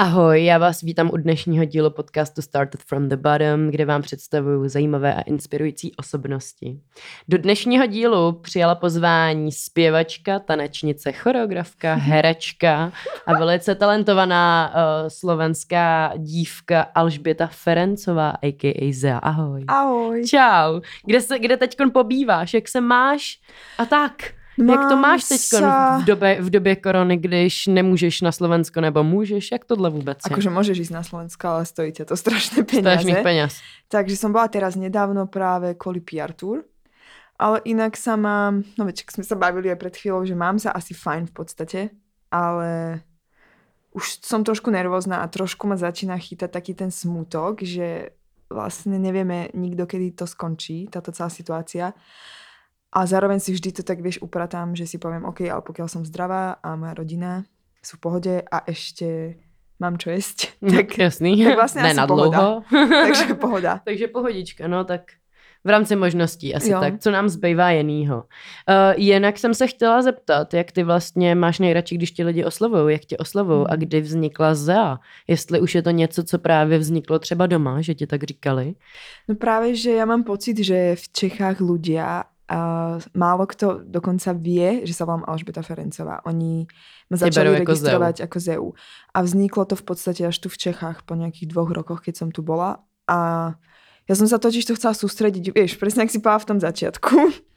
Ahoj, já vás vítám u dnešního dílu podcastu Started from the Bottom, kde vám představuju zajímavé a inspirující osobnosti. Do dnešního dílu přijala pozvání zpěvačka, tanečnice, choreografka, herečka a velice talentovaná uh, slovenská dívka Alžběta Ferencová, a.k.a. Zea. Ahoj. Ahoj. Čau. Kde, se, kde teď pobýváš? Jak se máš? A tak. Mám Jak to máš teď sa... v, době, v době korony, když nemůžeš na Slovensko nebo můžeš? Jak tohle vůbec je? Akože môžeš ísť na Slovensko, ale stojí ťa to strašné peniaze. Strašných peniaz. Takže som bola teraz nedávno práve kvôli PR tour. Ale inak sa mám, no veď, sme sa bavili aj pred chvíľou, že mám sa asi fajn v podstate, ale už som trošku nervózna a trošku ma začína chytať taký ten smútok, že vlastne nevieme nikto, kedy to skončí, táto celá situácia. A zároveň si vždy to tak, vieš, upratám, že si poviem, OK, ale pokiaľ som zdravá a moja rodina sú v pohode a ešte mám čo jesť, no, tak, Jasný. tak vlastne ne asi pohoda. Takže pohoda. Takže pohodička, no tak v rámci možností asi jo. tak, co nám zbývá jenýho. Uh, jinak jsem se chtěla zeptat, jak ty vlastně máš nejradši, když ti lidi oslovují, jak tě oslovují a kdy vznikla ZEA? Jestli už je to něco, co právě vzniklo třeba doma, že ti tak říkali? No právě, že já mám pocit, že v Čechách ľudia málo kto dokonca vie, že sa volám Alžbeta Ferencová. Oni ma začali ako registrovať ZEU. ako ZEU. A vzniklo to v podstate až tu v Čechách po nejakých dvoch rokoch, keď som tu bola. A ja som sa totiž to chcela sústrediť, vieš, presne ak si povedala v tom začiatku,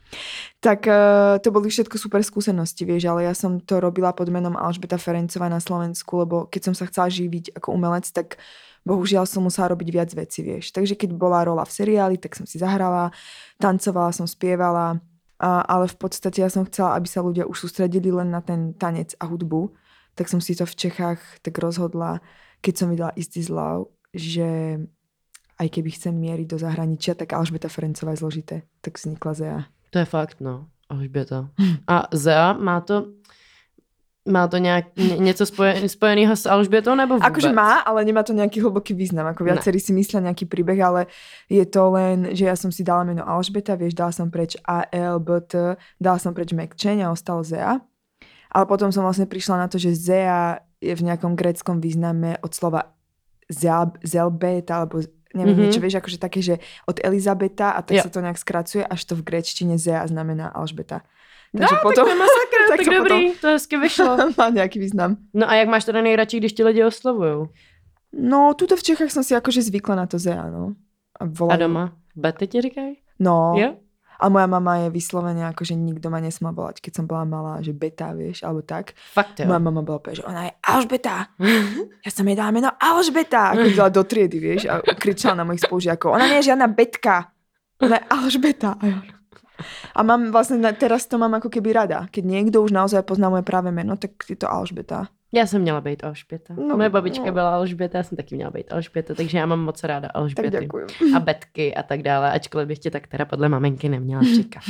tak uh, to boli všetko super skúsenosti, vieš, ale ja som to robila pod menom Alžbeta Ferencová na Slovensku, lebo keď som sa chcela živiť ako umelec, tak bohužiaľ som musela robiť viac vecí, vieš. Takže keď bola rola v seriáli, tak som si zahrala, tancovala som, spievala, a, ale v podstate ja som chcela, aby sa ľudia už sústredili len na ten tanec a hudbu, tak som si to v Čechách tak rozhodla, keď som vydala Is This Love, že aj keby chcem mieriť do zahraničia, tak Alžbeta Ferencová je zložité. Tak vznikla Zea. To je fakt, no. Alžbeta. A Zea má to, má to nejak, něco spojen, spojeného s Alžbětou nebo vůbec? Akože má, ale nemá to nejaký hlboký význam. Ako viacerí si myslia nejaký príbeh, ale je to len, že ja som si dala meno Alžbeta, vieš, dala som preč A, L, B, T, dala som preč McChain a ostalo Zea. Ale potom som vlastne prišla na to, že Zea je v nejakom gréckom význame od slova Zelbet, alebo neviem, mm-hmm. niečo, vieš, akože také, že od Elizabeta a tak ja. sa to nejak skracuje, až to v gréčtine Zea znamená Alžbeta. Takže no, potom... tak masakr, tak, tak dobrý, potom... to hezky vyšlo. Má nějaký význam. No a jak máš teda nejradši, když ti lidi oslovují? No, tuto v Čechách som si akože zvykla na to Zea, no. A, volajú. a doma? Bety ti říkají? No. Jo? A moja mama je vyslovene ako, že nikto ma nesmel volať, keď som bola malá, že beta, vieš, alebo tak. Fakt jo. Moja mama bola povedať, že ona je Alžbeta. ja som jej dala meno Alžbeta. A chodila do triedy, vieš, a kričala na mojich spolužiakov. Ona nie je žiadna betka. Ona je Alžbeta. A ja, a mám vlastne, teraz to mám ako keby rada. Keď niekto už naozaj pozná moje práve meno, tak je to Alžbeta. Já jsem měla být Alžběta. No, Moje babička no. byla Alžběta, já jsem taky měla být Alžběta, takže já mám moc ráda Alžběty. A Betky a tak dále, ačkoliv bych tě tak teda podle maminky neměla čekat.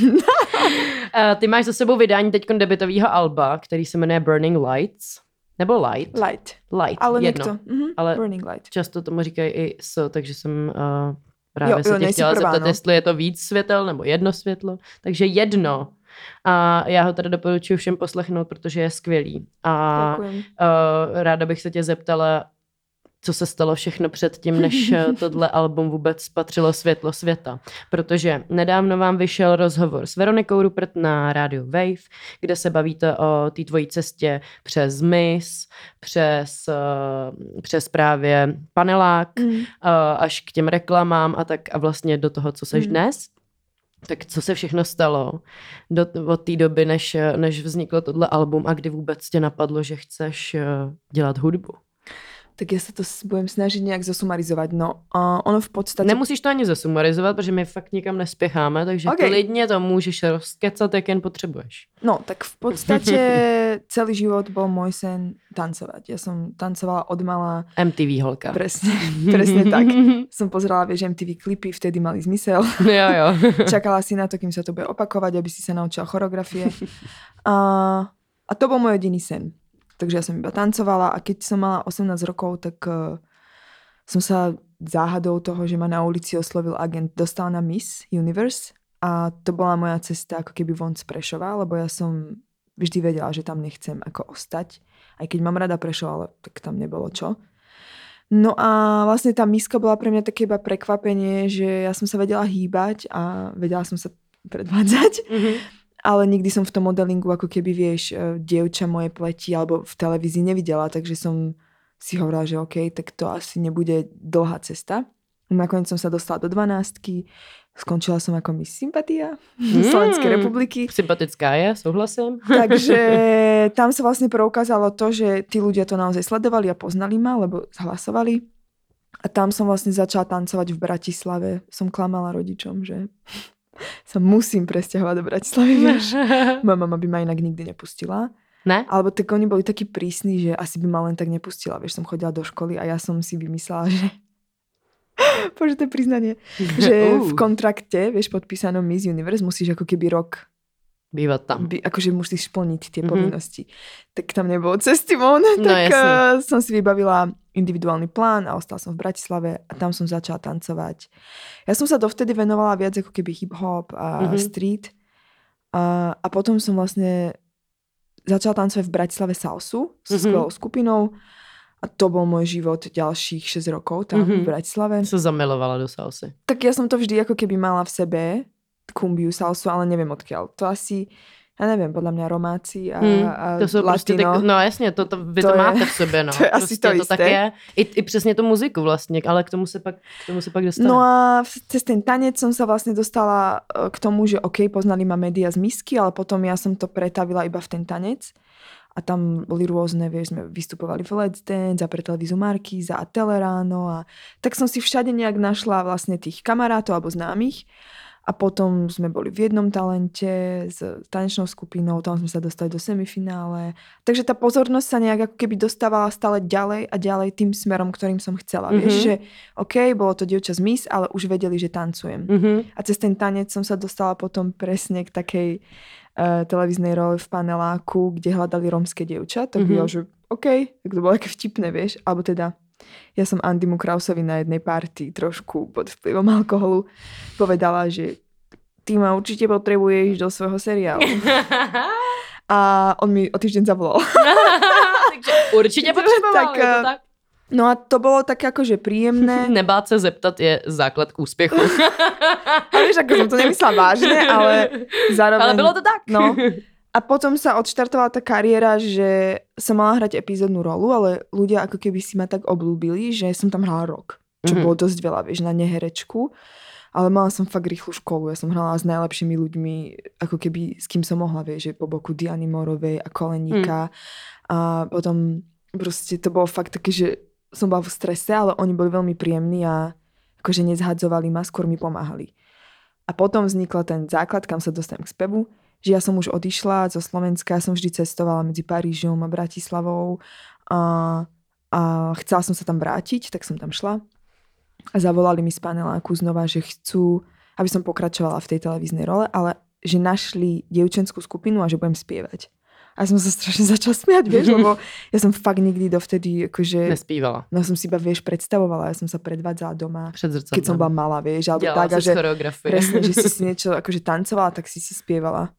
ty máš za sebou vydání teď debitového alba, který se jmenuje Burning Lights. Nebo Light? Light. Light, ale jedno. Mm-hmm. Ale Burning Light. často tomu říkají i so, takže jsem uh, Právě jo, se tě chtěla prvá, zeptat, no. jestli je to víc světel nebo jedno světlo. Takže jedno. A já ho teda doporučuji všem poslechnout, protože je skvělý. A uh, ráda bych se tě zeptala, co se stalo všechno předtím, než eh, tohle album vůbec spatřilo světlo světa. Protože nedávno vám vyšel rozhovor s Veronikou Rupert na rádiu Wave, kde se bavíte o té tvojí cestě přes MIS, přes, uh, přes právě panelák, mm. až k těm reklamám a tak a vlastně do toho, co seš mm. dnes. Tak co se všechno stalo do, od té doby, než, než vzniklo tohle album a kdy vůbec tě napadlo, že chceš dělat hudbu? Tak ja sa to budem snažiť nejak zosumarizovať. No, uh, ono v podstate... Nemusíš to ani zosumarizovat, protože my fakt nikam nespěcháme, takže okay. klidně to můžeš rozkecat, jak jen potřebuješ. No, tak v podstate celý život bol môj sen tancovať. Ja som tancovala od mala. MTV holka. Presne, presne tak. som pozerala, vieš, MTV klipy, vtedy mali zmysel. jo, jo. Čakala si na to, kým sa to bude opakovať, aby si sa naučila choreografie. A, a to bol môj jediný sen takže ja som iba tancovala a keď som mala 18 rokov, tak uh, som sa záhadou toho, že ma na ulici oslovil agent, dostal na Miss Universe a to bola moja cesta ako keby von z Prešova, lebo ja som vždy vedela, že tam nechcem ako ostať. Aj keď mám rada Prešov, ale tak tam nebolo čo. No a vlastne tá miska bola pre mňa také iba prekvapenie, že ja som sa vedela hýbať a vedela som sa predvádzať. Mm-hmm. Ale nikdy som v tom modelingu ako keby, vieš, e, dievča moje pleti alebo v televízii nevidela, takže som si hovorila, že OK, tak to asi nebude dlhá cesta. Nakoniec som sa dostala do 12 Skončila som ako Miss Sympatia mm, Slovenskej republiky. Sympatická je, súhlasím. Takže tam sa vlastne preukázalo to, že tí ľudia to naozaj sledovali a poznali ma, lebo zhlasovali. A tam som vlastne začala tancovať v Bratislave. Som klamala rodičom, že sa musím presťahovať do Bratislavy. Moja mama by ma inak nikdy nepustila. Ne? Alebo tak oni boli takí prísni, že asi by ma len tak nepustila. Vieš, som chodila do školy a ja som si vymyslela, že Bože, to je priznanie. Že uh. v kontrakte, vieš, podpísanom Miss Universe musíš ako keby rok bývať tam. By, akože musíš splniť tie mm-hmm. povinnosti. Tak tam nebolo cesty von, no, tak uh, som si vybavila individuálny plán a ostala som v Bratislave a tam som začala tancovať. Ja som sa dovtedy venovala viac ako keby hip-hop a mm-hmm. street a, a potom som vlastne začala tancovať v Bratislave salsu so mm-hmm. skvelou skupinou a to bol môj život ďalších 6 rokov tam mm-hmm. v Bratislave. Sa zamilovala do salsy. Tak ja som to vždy ako keby mala v sebe, kumbiu, salsu, ale neviem odkiaľ. To asi, ja neviem, podľa mňa Romáci a, hmm, a to sú latino. Tak, no jasně, to, to, vy to, to máte je, v sebe, no. To je asi to, to isté. Tak je. I, I přesně tu muziku vlastně, ale k tomu se pak, k tomu se pak dostane. No a cez ten tanec som sa vlastne dostala e, k tomu, že OK, poznali ma média z misky, ale potom ja som to pretavila iba v ten tanec a tam boli rôzne, vieš, sme vystupovali v Let's Dance a pre televízu Markíza a Teleráno a tak som si všade nejak našla vlastne tých kamarátov alebo známych a potom sme boli v jednom talente s tanečnou skupinou, tam sme sa dostali do semifinále. Takže tá pozornosť sa nejak ako keby dostávala stále ďalej a ďalej tým smerom, ktorým som chcela. Mm-hmm. Vieš, že OK, bolo to dievča z Miss, ale už vedeli, že tancujem. Mm-hmm. A cez ten tanec som sa dostala potom presne k takej uh, televíznej roli v paneláku, kde hľadali romské dievča, tak mm-hmm. že OK, tak to bolo také vtipné, vieš, alebo teda ja som Andymu Krausovi na jednej party trošku pod vplyvom alkoholu povedala, že ty ma určite potrebuješ do svojho seriálu. A on mi o týždeň zavolal. Takže určite potřeboval, tak, je to eh, tak? No a to bolo také akože príjemné. Nebát sa zeptat je základ k úspechu. a vieš, ako som to nemyslela vážne, ale zároveň... Ale bylo to tak. No. A potom sa odštartovala tá kariéra, že som mala hrať epizódnu rolu, ale ľudia ako keby si ma tak oblúbili, že som tam hrala rok. Čo mm-hmm. bolo dosť veľa, vieš, na neherečku. Ale mala som fakt rýchlu školu. Ja som hrala s najlepšími ľuďmi, ako keby s kým som mohla, vieš, že po boku Diany Morovej a Koleníka. Mm. A potom proste to bolo fakt také, že som bola v strese, ale oni boli veľmi príjemní a akože nezhadzovali ma, skôr mi pomáhali. A potom vznikla ten základ, kam sa dostanem k spevu, že ja som už odišla zo Slovenska, som vždy cestovala medzi Parížom a Bratislavou a, a chcela som sa tam vrátiť, tak som tam šla. A zavolali mi z paneláku znova, že chcú, aby som pokračovala v tej televíznej role, ale že našli dievčenskú skupinu a že budem spievať. A som sa strašne začala smiať, vieš, lebo ja som fakt nikdy dovtedy akože... Nespívala. No som si iba, vieš, predstavovala, ja som sa predvádzala doma, keď som bola malá, vieš, alebo Delala tak, že, presne, že si si niečo akože tancovala, tak si si spievala.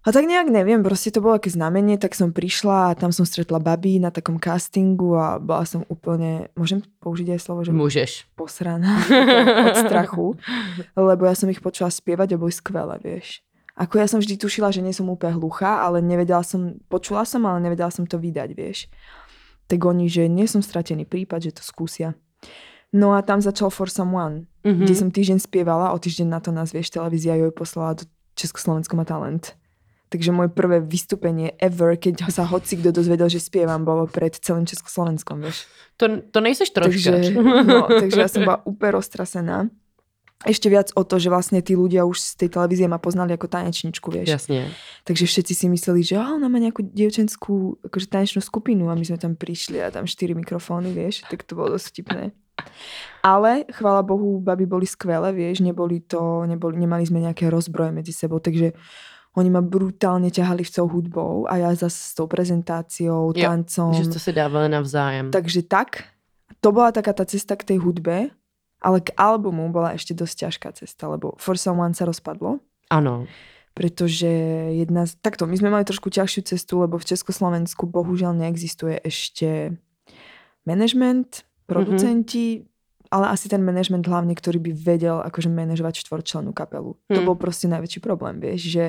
A tak nejak neviem, proste to bolo aké znamenie, tak som prišla a tam som stretla babi na takom castingu a bola som úplne, môžem použiť aj slovo, že... Môžeš. Posraná od strachu, lebo ja som ich počula spievať a boli skvelé, vieš. Ako ja som vždy tušila, že nie som úplne hluchá, ale nevedela som, počula som, ale nevedela som to vydať, vieš. Tak oni, že nie som stratený prípad, že to skúsia. No a tam začal For Someone, mm-hmm. kde som týždeň spievala, o týždeň na to nás, vieš, televízia ju poslala do Československo má talent. Takže moje prvé vystúpenie ever, keď sa hoci kto dozvedel, že spievam, bolo pred celým Československom, vieš. To, to nejseš troška. Takže, no, takže ja som bola úplne roztrasená ešte viac o to, že vlastne tí ľudia už z tej televízie ma poznali ako tanečničku, vieš. Jasne. Takže všetci si mysleli, že ona má nejakú dievčenskú akože tanečnú skupinu a my sme tam prišli a tam štyri mikrofóny, vieš, tak to bolo dosť vtipné. Ale, chvála Bohu, baby boli skvelé, vieš, neboli to, neboli, nemali sme nejaké rozbroje medzi sebou, takže oni ma brutálne ťahali v celou hudbou a ja zase s tou prezentáciou, jo, tancom. že to si dávali navzájem. Takže tak, to bola taká tá cesta k tej hudbe ale k albumu bola ešte dosť ťažká cesta, lebo For Someone sa rozpadlo. Áno. Pretože jedna z... Takto, my sme mali trošku ťažšiu cestu, lebo v Československu bohužiaľ neexistuje ešte management, producenti, mm-hmm. ale asi ten management hlavne, ktorý by vedel akože manažovať štvorčlenú kapelu. Mm. To bol proste najväčší problém, vieš, že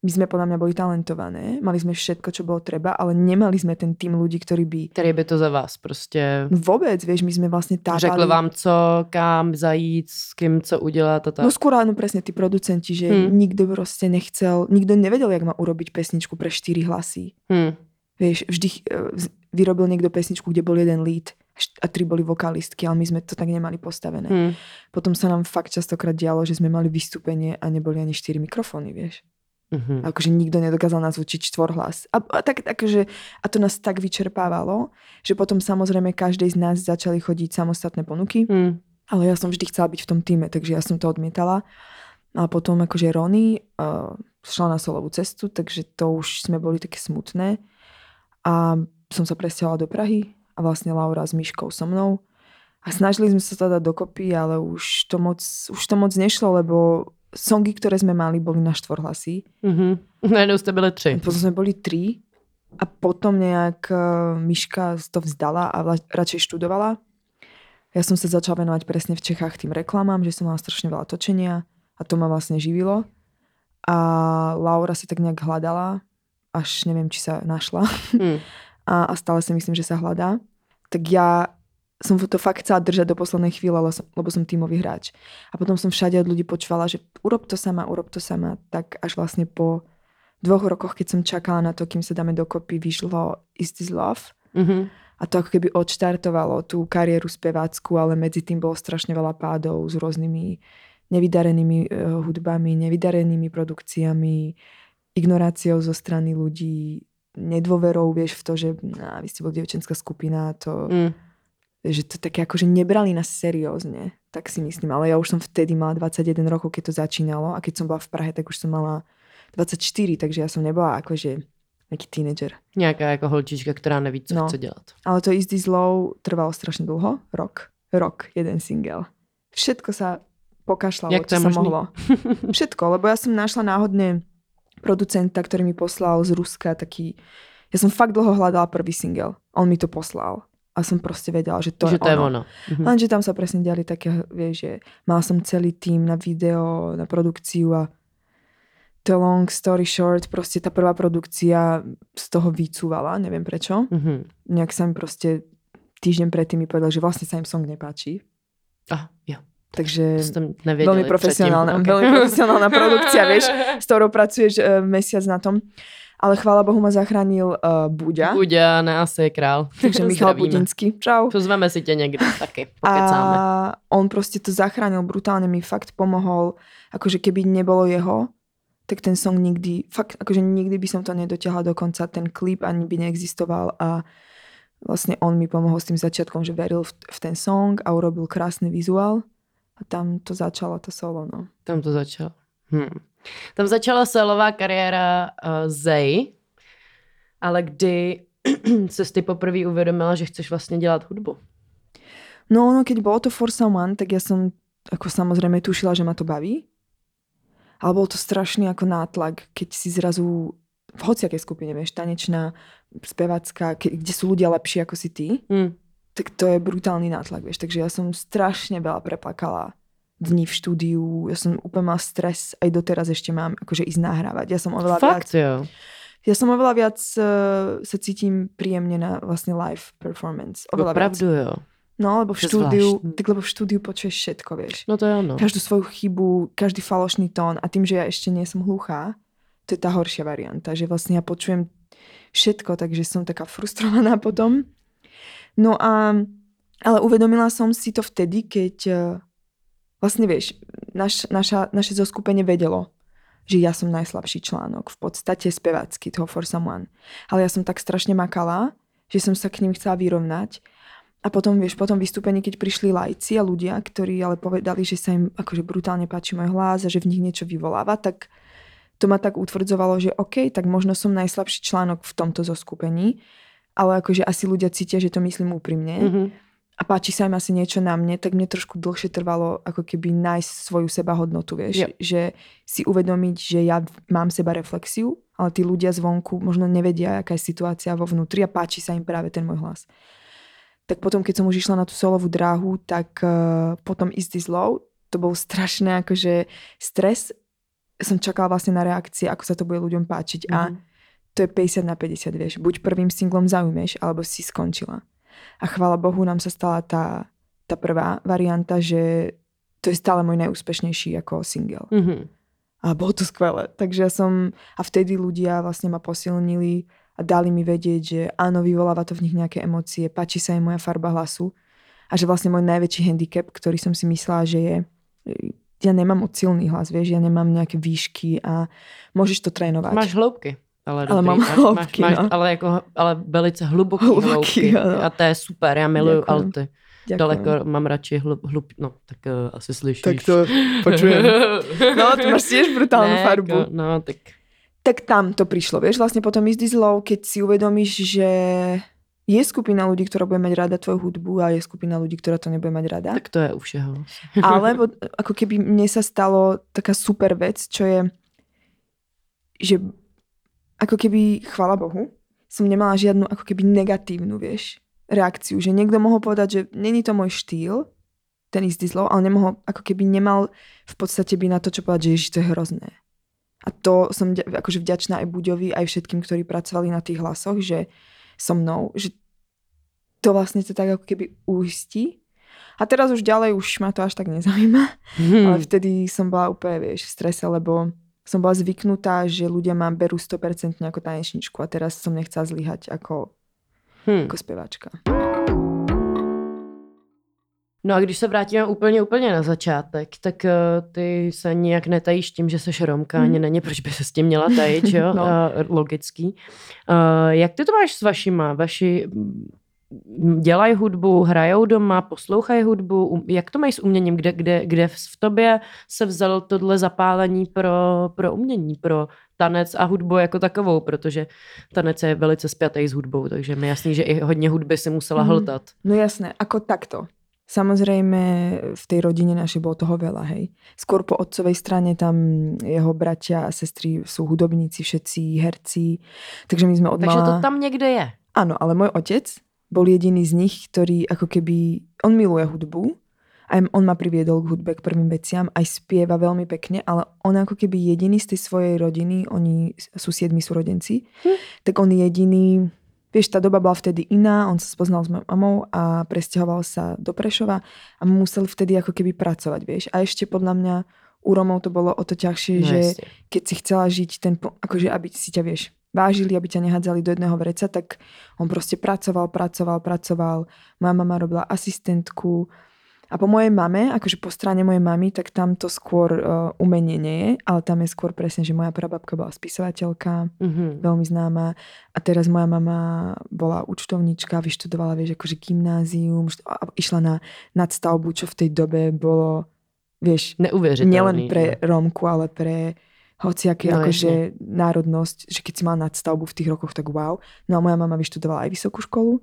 my sme podľa mňa boli talentované, mali sme všetko, čo bolo treba, ale nemali sme ten tým ľudí, ktorí by... Který by to za vás prostě... Vôbec, vieš, my sme vlastne tápali... Řekli vám, co, kam zajít, s kým, co udělat a tak. No skôr áno, presne tí producenti, že hmm. nikto proste nechcel, nikto nevedel, jak má urobiť pesničku pre štyri hlasy. Hmm. Vieš, vždy uh, vyrobil niekto pesničku, kde bol jeden lead a tri boli vokalistky, ale my sme to tak nemali postavené. Hmm. Potom sa nám fakt častokrát dialo, že sme mali vystúpenie a neboli ani štyri mikrofóny, vieš. Uh-huh. Akože nikto nedokázal nás učiť štvorhlas. A, a, tak, akože, a to nás tak vyčerpávalo, že potom samozrejme každej z nás začali chodiť samostatné ponuky. Uh-huh. Ale ja som vždy chcela byť v tom týme, takže ja som to odmietala. A potom akože Rony uh, šla na solovú cestu, takže to už sme boli také smutné. A som sa presťahovala do Prahy a vlastne Laura s Myškou so mnou. A snažili sme sa to dať dokopy, ale už to moc, už to moc nešlo, lebo songy, ktoré sme mali, boli na štvorhlasy. Mm-hmm. Najednou ste byli tři. Potom sme boli tri a potom nejak uh, Miška to vzdala a radšej študovala. Ja som sa začala venovať presne v Čechách tým reklamám, že som mala strašne veľa točenia a to ma vlastne živilo. A Laura si tak nejak hľadala, až neviem, či sa našla. Mm. A, a stále si myslím, že sa hľadá. Tak ja som to fakt chcela držať do poslednej chvíle, lebo som, tímový hráč. A potom som všade od ľudí počúvala, že urob to sama, urob to sama. Tak až vlastne po dvoch rokoch, keď som čakala na to, kým sa dáme dokopy, vyšlo Is This Love. Mm-hmm. A to ako keby odštartovalo tú kariéru spevácku, ale medzi tým bolo strašne veľa pádov s rôznymi nevydarenými uh, hudbami, nevydarenými produkciami, ignoráciou zo strany ľudí, nedôverou, vieš, v to, že nah, vy ste bol dievčenská skupina, to... Mm že to také akože nebrali nás seriózne, tak si myslím. Ale ja už som vtedy mala 21 rokov, keď to začínalo a keď som bola v Prahe, tak už som mala 24, takže ja som nebola akože nejaký teenager. Nejaká ako holčička, ktorá neví, co no, chce dělat. Ale to Is This Low trvalo strašne dlho. Rok. Rok, jeden single. Všetko sa pokašľalo, Jak čo sa možný? mohlo. Všetko, lebo ja som našla náhodne producenta, ktorý mi poslal z Ruska taký... Ja som fakt dlho hľadala prvý single. On mi to poslal a som proste vedela, že to že je to ono. Je ono. Mhm. Lenže tam sa presne diali také, vieš, že mal som celý tým na video, na produkciu a to long story short, proste tá prvá produkcia z toho vycúvala, neviem prečo. Mm-hmm. Nejak sa mi proste týždeň predtým mi povedal, že vlastne sa im song nepáči. Ah, ja. Takže veľmi profesionálna, okay. veľmi profesionálna produkcia, vieš, s ktorou pracuješ uh, mesiac na tom. Ale chvála Bohu ma zachránil uh, Buďa. Buďa, ne, asi je král. Takže Michal Budinský. Čau. Pozveme si někdy taky, pokecáme. A on proste to zachránil brutálne, mi fakt pomohol. Akože keby nebolo jeho, tak ten song nikdy, fakt, akože nikdy by som to nedotiahla do konca. Ten klip ani by neexistoval a vlastne on mi pomohol s tým začiatkom, že veril v, v ten song a urobil krásny vizuál. A tam to začalo to solo, no. Tam to začalo. Hm. Tam začala solová kariéra uh, Zay, ale kdy se ty poprvé uvědomila, že chceš vlastně dělat hudbu? No, no, keď bolo to For Someone, tak ja som ako samozrejme tušila, že ma to baví. Ale bol to strašný ako nátlak, keď si zrazu v hociakej skupine, vieš, tanečná, spevacká, kde sú ľudia lepší ako si ty, mm. tak to je brutálny nátlak, vieš. Takže ja som strašne veľa preplakala dní v štúdiu, ja som úplne mal stres, aj doteraz ešte mám, akože ísť nahrávať. Ja som oveľa Fakt, viac... Jo. Ja som oveľa viac uh, sa cítim príjemne na vlastne live performance. Oveľa Opravdu, viac. jo. No, lebo v štúdiu, tak lebo v štúdiu počuješ všetko, vieš. No to je ono. Každú svoju chybu, každý falošný tón a tým, že ja ešte nie som hluchá, to je tá horšia varianta, že vlastne ja počujem všetko, takže som taká frustrovaná potom. No a, ale uvedomila som si to vtedy, keď vlastne vieš, naš, naša, naše zoskupenie vedelo, že ja som najslabší článok, v podstate spevácky toho For Someone. Ale ja som tak strašne makala, že som sa k ním chcela vyrovnať. A potom, vieš, potom vystúpení, keď prišli lajci a ľudia, ktorí ale povedali, že sa im akože brutálne páči môj hlas a že v nich niečo vyvoláva, tak to ma tak utvrdzovalo, že OK, tak možno som najslabší článok v tomto zoskupení, ale akože asi ľudia cítia, že to myslím úprimne. Mm-hmm a páči sa im asi niečo na mne, tak mne trošku dlhšie trvalo ako keby nájsť svoju seba hodnotu, vieš. Yep. Že si uvedomiť, že ja mám seba reflexiu, ale tí ľudia zvonku možno nevedia, aká je situácia vo vnútri a páči sa im práve ten môj hlas. tak potom, keď som už išla na tú solovú dráhu, tak uh, potom Is This Low, to bol strašný akože stres. Som čakala vlastne na reakcie, ako sa to bude ľuďom páčiť mm-hmm. a mhm. to je 50 na 50, vieš. Buď prvým singlom zaujmeš, alebo si skončila. A chvála Bohu, nám sa stala tá, tá prvá varianta, že to je stále môj najúspešnejší ako single. Mm-hmm. A bolo to skvelé. Takže ja som, a vtedy ľudia vlastne ma posilnili a dali mi vedieť, že áno, vyvoláva to v nich nejaké emócie, páči sa im moja farba hlasu a že vlastne môj najväčší handicap, ktorý som si myslela, že je, ja nemám silný hlas, vieš, ja nemám nejaké výšky a môžeš to trénovať. Máš hloubky. Ale, ale mám hloubky, máš, máš, no. ale, jako, ale velice hluboký hloubky. hloubky. A to je super, já miluju Ďakujem. alty. Ďakujem. Daleko mám radši hlub, hlub, no tak uh, asi slyšíš. Tak to počujem. No, ty máš tiež brutálnu ne, farbu. No, tak... Tak tam to prišlo, vieš, vlastne potom Is This Love, keď si uvedomíš, že je skupina ľudí, ktorá bude mať rada tvoju hudbu a je skupina ľudí, ktorá to nebude mať rada. Tak to je u všeho. Ale ako keby mne sa stalo taká super vec, čo je, že ako keby, chvala Bohu, som nemala žiadnu ako keby negatívnu, vieš, reakciu, že niekto mohol povedať, že není to môj štýl, ten istý zlo, ale nemohol, ako keby nemal v podstate by na to, čo povedať, že ježiš, to je hrozné. A to som akože vďačná aj Buďovi, aj všetkým, ktorí pracovali na tých hlasoch, že so mnou, že to vlastne to tak ako keby ústí. A teraz už ďalej už ma to až tak nezaujíma, hmm. ale vtedy som bola úplne, vieš, v strese, lebo som bola zvyknutá, že ľudia ma berú 100% ako tanečničku a teraz som nechcela zlyhať ako hmm. ako zpěvačka. No a když se vrátíme úplně, úplně na začátek, tak uh, ty se nijak netajíš tím, že jsi Romka, hmm. ani není, proč by se s tím měla tajit, jo? no. uh, logický. Uh, jak ty to máš s vašima? Vaši dělají hudbu, hrajou doma, poslouchají hudbu, jak to mají s uměním, kde, kde, kde v tobě se vzalo tohle zapálení pro, pro umění, pro tanec a hudbu jako takovou, protože tanec je velice spjatý s hudbou, takže mi jasný, že i hodně hudby si musela mhm. hltat. No jasné, ako takto. Samozrejme, v tej rodine našej bolo toho veľa, hej. Skôr po otcovej strane tam jeho bratia a sestry sú hudobníci, všetci herci, takže my sme od Takže to tam niekde je. Áno, ale môj otec bol jediný z nich, ktorý ako keby, on miluje hudbu, aj on ma priviedol k hudbe, k prvým veciam, aj spieva veľmi pekne, ale on ako keby jediný z tej svojej rodiny, oni sú siedmi súrodenci, hm. tak on jediný, vieš, tá doba bola vtedy iná, on sa spoznal s mojou mamou a presťahoval sa do Prešova a musel vtedy ako keby pracovať, vieš. A ešte podľa mňa u Romov to bolo o to ťažšie, no, že keď si chcela žiť ten, akože aby si ťa, vieš, vážili, aby ťa nehádzali do jedného vreca, tak on proste pracoval, pracoval, pracoval. Moja mama robila asistentku. A po mojej mame, akože po strane mojej mamy, tak tam to skôr uh, umenie nie je, ale tam je skôr presne, že moja prababka bola spisovateľka, mm-hmm. veľmi známa. A teraz moja mama bola účtovníčka, vyštudovala, vieš, akože gymnázium, a išla na nadstavbu, čo v tej dobe bolo, vieš, nielen pre Rómku, ale pre hociaké no, akože národnosť, že keď si mal nadstavbu v tých rokoch, tak wow. No a moja mama vyštudovala aj vysokú školu.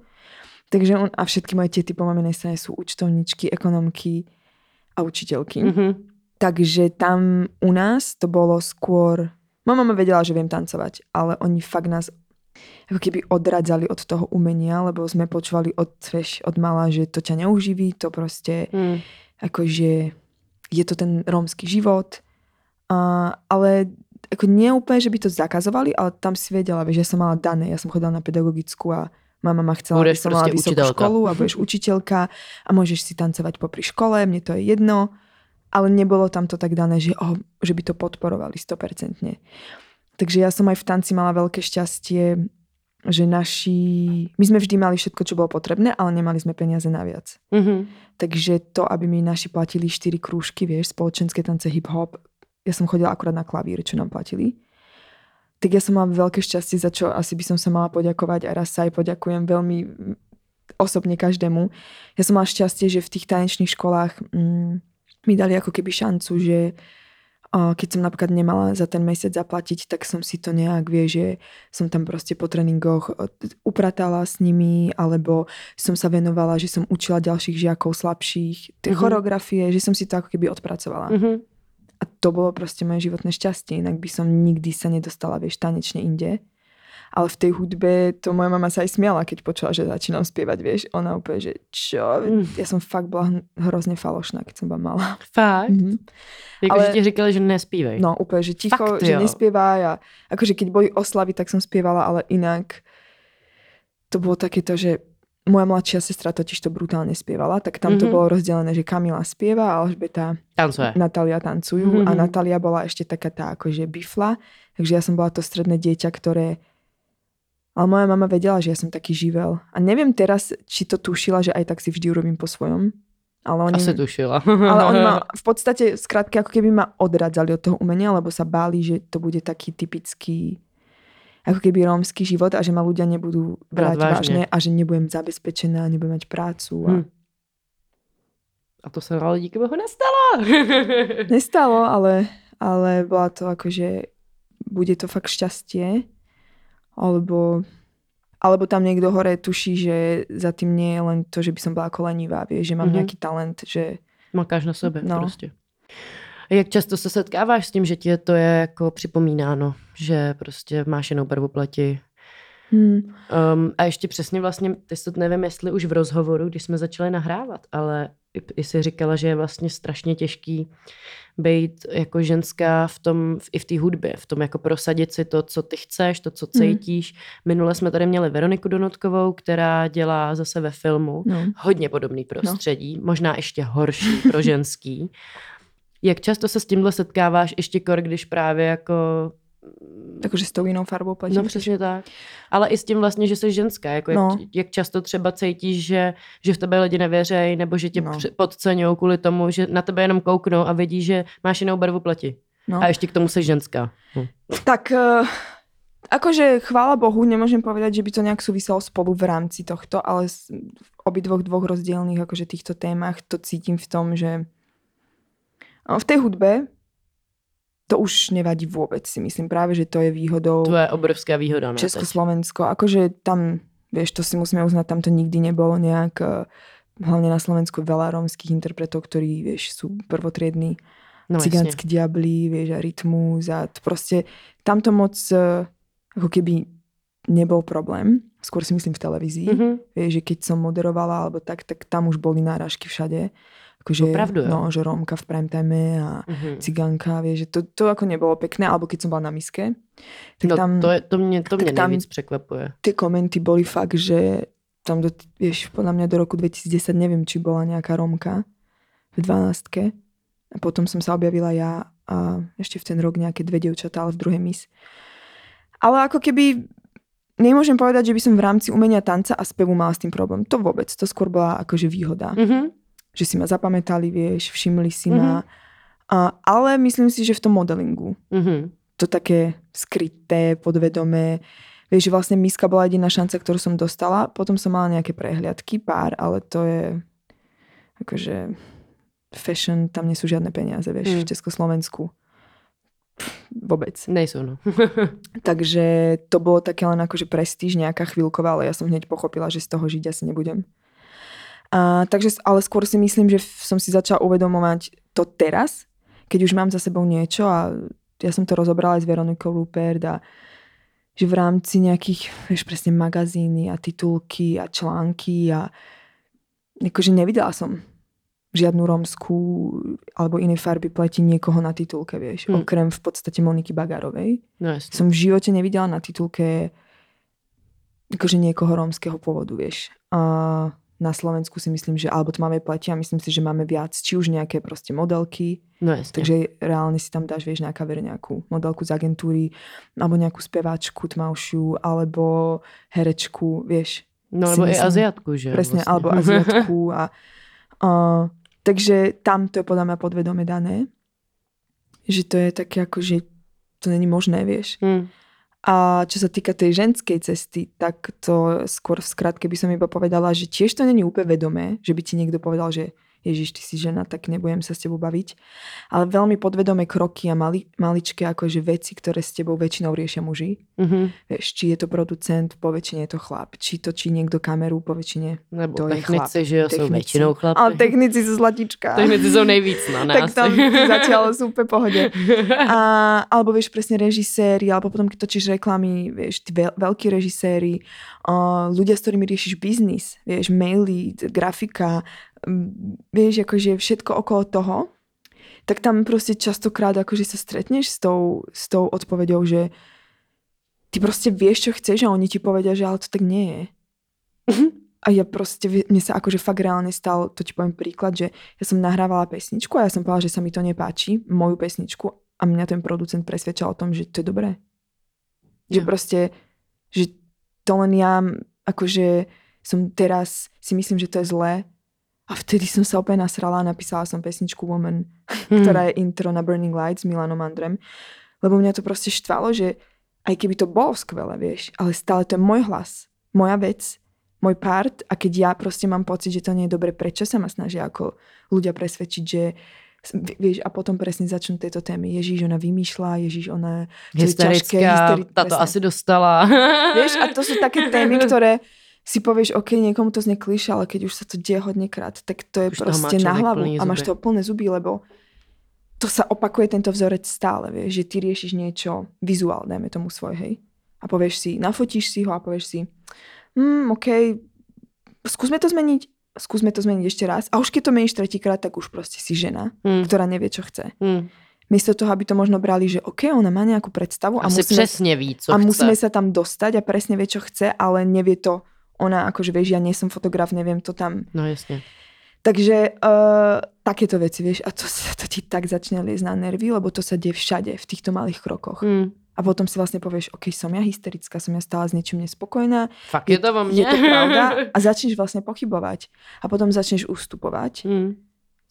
Takže on a všetky moje tety po maminej strane sú účtovničky, ekonomky a učiteľky. Mm-hmm. Takže tam u nás to bolo skôr... Moja mama vedela, že viem tancovať, ale oni fakt nás ako keby odradzali od toho umenia, lebo sme počúvali od, vieš, od mala, že to ťa neuživí, to proste mm. akože je to ten rómsky život, Uh, ale ako nie úplne, že by to zakazovali, ale tam si vedela, že ja som mala dané, ja som chodila na pedagogickú a mama ma chcela, aby som mala vysokú učiteľka. školu a budeš učiteľka a môžeš si tancovať popri škole, mne to je jedno, ale nebolo tam to tak dané, že, oh, že by to podporovali 100%. Takže ja som aj v tanci mala veľké šťastie, že naši... My sme vždy mali všetko, čo bolo potrebné, ale nemali sme peniaze naviac. Mm-hmm. Takže to, aby mi naši platili 4 krúžky, vieš, spoločenské tance hip-hop, ja som chodila akurát na klavír, čo nám platili. Tak ja som mala veľké šťastie, za čo asi by som sa mala poďakovať a raz sa aj poďakujem veľmi osobne každému. Ja som mala šťastie, že v tých tanečných školách mm, mi dali ako keby šancu, že keď som napríklad nemala za ten mesiac zaplatiť, tak som si to nejak, vie, že som tam proste po tréningoch upratala s nimi, alebo som sa venovala, že som učila ďalších žiakov slabších, tie mm-hmm. choreografie, že som si to ako keby odpracovala. Mm-hmm. A to bolo proste moje životné šťastie, inak by som nikdy sa nedostala, vieš, tanečne inde. ale v tej hudbe to moja mama sa aj smiala, keď počula, že začínam spievať, vieš. Ona úplne, že čo? Mm. Ja som fakt bola hrozne falošná, keď som bola malá. Fakt? Mm-hmm. Jako, ale, že ti říkali, že nespívaj. No, úplne, že ticho, fakt, že nespievaj a akože keď boli oslavy, tak som spievala, ale inak to bolo takéto, že moja mladšia sestra totiž to brutálne spievala, tak tam to mm-hmm. bolo rozdelené, že Kamila spieva a Alžbeta Tancuje. Natália tancujú mm-hmm. a Natália bola ešte taká tá akože bifla, takže ja som bola to stredné dieťa, ktoré ale moja mama vedela, že ja som taký živel. A neviem teraz, či to tušila, že aj tak si vždy urobím po svojom. Ale oni, Asi tušila. ale oni ma v podstate, skrátke, ako keby ma odradzali od toho umenia, lebo sa báli, že to bude taký typický ako keby rómsky život a že ma ľudia nebudú brať vážne. vážne a že nebudem zabezpečená, nebudem mať prácu. A, hm. a to sa ale díky Bohu nestalo. nestalo, ale, ale bola to akože, bude to fakt šťastie, alebo alebo tam niekto hore tuší, že za tým nie je len to, že by som bola ako lenivá, vie, že mám mm-hmm. nejaký talent, že... Makáš na sebe no. prostě. Jak často se setkáváš s tím, že ti to je jako připomínáno, že prostě máš jenom barvu pleti? Hmm. Um, a ještě přesně vlastně, ty to nevím, jestli už v rozhovoru, když jsme začali nahrávat, ale jsi říkala, že je vlastně strašně těžký být jako ženská v tom, i v té hudbě, v tom jako prosadit si to, co ty chceš, to, co hmm. cítíš. Hmm. Minule jsme tady měli Veroniku Donutkovou, která dělá zase ve filmu no. hodně podobný no. prostředí, no. možná ještě horší pro ženský. Jak často se s tímhle setkáváš ještě kor, když právě jako takže s tou jinou farbou platí. No přesně tak. Ale i s tím vlastně, že jsi ženská. Jako no. jak, jak, často třeba cítíš, že, že v tebe lidi nevěřejí, nebo že tě no. podceňují kvůli tomu, že na tebe jenom kouknou a vidí, že máš jinou barvu pleti. No. A ještě k tomu jsi ženská. Hm. Tak uh, akože chvála Bohu, nemôžem povedať, že by to nejak súviselo spolu v rámci tohto, ale v obidvoch dvoch rozdielných akože týchto témach to cítim v tom, že v tej hudbe to už nevadí vôbec, si myslím. Práve, že to je výhodou... To je obrovská výhoda. Ne, Československo. Akože tam, vieš, to si musíme uznať, tam to nikdy nebolo nejak... Eh, hlavne na Slovensku veľa rómskych interpretov, ktorí, vieš, sú prvotriední no, cigánsky diabli, vieš, a rytmus a to proste tamto moc eh, ako keby nebol problém. Skôr si myslím v televízii. Mm-hmm. Vieš, že keď som moderovala alebo tak, tak tam už boli náražky všade akože, Opravdu, no, že Rómka v prime time a uh-huh. cigánka, vieš, že to, to ako nebolo pekné, alebo keď som bola na miske. Tak no, tam, to, je, to mne, to mne tam, nejvíc překvapuje. Tie komenty boli fakt, že tam, do, vieš, podľa mňa do roku 2010 neviem, či bola nejaká Rómka v 12 A potom som sa objavila ja a ešte v ten rok nejaké dve dievčatá, ale v druhej mis. Ale ako keby nemôžem povedať, že by som v rámci umenia tanca a spevu mala s tým problém. To vôbec. To skôr bola akože výhoda. Mm-hmm že si ma zapamätali, vieš, všimli si mm-hmm. ma. Mhm. A, ale myslím si, že v tom modelingu. Mm-hmm. To také skryté, podvedomé. Vieš, že vlastne miska bola jediná šanca, ktorú som dostala. Potom som mala nejaké prehliadky, pár, ale to je akože fashion, tam nie sú žiadne peniaze, vieš, mm. v Československu. vôbec. Nejsú, no. Takže to bolo také len akože prestíž nejaká chvíľková, ale ja som hneď pochopila, že z toho žiť asi nebudem. A, takže, ale skôr si myslím, že som si začala uvedomovať to teraz, keď už mám za sebou niečo a ja som to rozobrala aj s Veronikou Rupert a že v rámci nejakých, vieš, presne magazíny a titulky a články a akože nevidela som žiadnu romskú alebo iné farby pleti niekoho na titulke, vieš. Hmm. Okrem v podstate Moniky Bagarovej. No, jasne. Som v živote nevidela na titulke akože niekoho rómskeho pôvodu, vieš. A na Slovensku si myslím, že alebo tmavé pleti a myslím si, že máme viac, či už nejaké proste modelky, no jasne. takže reálne si tam dáš, vieš, nejaká ver nejakú modelku z agentúry, alebo nejakú speváčku tmavšiu, alebo herečku, vieš. No alebo aj Aziatku, že? Presne, vlastne. alebo Aziatku a, a takže tam to je podľa mňa podvedome dané, že to je také ako, že to není možné, vieš. Hmm. A čo sa týka tej ženskej cesty, tak to skôr v skratke by som iba povedala, že tiež to není úplne vedomé, že by ti niekto povedal, že Ježiš, ty si žena, tak nebudem sa s tebou baviť. Ale veľmi podvedomé kroky a mali, maličké akože veci, ktoré s tebou väčšinou riešia muži. Mm-hmm. Vieš, či je to producent, po väčšine je to chlap. Či točí niekto kameru, po väčšine Nebo to je chlap. že jo, sú väčšinou chlapi. Ale technici sú zlatička. Technici sú nejvíc, no nás. tak tam zatiaľ sú úplne pohode. A, alebo vieš, presne režiséri, alebo potom keď točíš reklamy, vieš, tí veľkí režiséri, uh, ľudia, s ktorými riešiš biznis, vieš, maily, grafika, vieš, akože všetko okolo toho, tak tam proste častokrát akože sa stretneš s tou, s tou odpovedou, že ty proste vieš, čo chceš a oni ti povedia, že ale to tak nie je. Mhm. A ja proste, mne sa akože fakt reálne stal, to ti poviem príklad, že ja som nahrávala pesničku a ja som povedala, že sa mi to nepáči, moju pesničku a mňa ten producent presvedčal o tom, že to je dobré. Že ja. proste, že to len ja akože som teraz si myslím, že to je zlé a vtedy som sa opäť nasrala a napísala som pesničku Woman, hmm. ktorá je intro na Burning Lights s Milanom Andrem. Lebo mňa to proste štvalo, že aj keby to bolo skvelé, vieš, ale stále to je môj hlas, moja vec, môj part a keď ja proste mám pocit, že to nie je dobre, prečo sa ma snažia ako ľudia presvedčiť, že vieš, a potom presne začnú tieto témy. Ježíš, ona vymýšľa, Ježíš, ona... Hysterická, táto asi dostala. Vieš, a to sú také témy, ktoré si povieš, OK, niekomu to znie kliša, ale keď už sa to deje hodnekrát, tak to je už proste na hlavu a máš toho plné zuby, lebo to sa opakuje tento vzorec stále, vieš, že ty riešiš niečo vizuál, dajme tomu svoj, hej. A povieš si, nafotíš si ho a povieš si, hm, OK, skúsme to zmeniť, skúsme to zmeniť ešte raz. A už keď to meníš tretíkrát, tak už proste si žena, hmm. ktorá nevie, čo chce. Hmm. Miesto toho, aby to možno brali, že OK, ona má nejakú predstavu a, musíme, presne ví, co a chce. musíme sa tam dostať a presne vie, čo chce, ale nevie to ona akože vieš, ja nie som fotograf, neviem to tam. No jasne. Takže uh, takéto veci, vieš, a to, to ti tak začne liesť na nervy, lebo to sa deje všade, v týchto malých krokoch. Mm. A potom si vlastne povieš, OK, som ja hysterická, som ja stále s niečím nespokojná. Fakt je to vo mne. Je to pravda. A začneš vlastne pochybovať. A potom začneš ustupovať. Mm.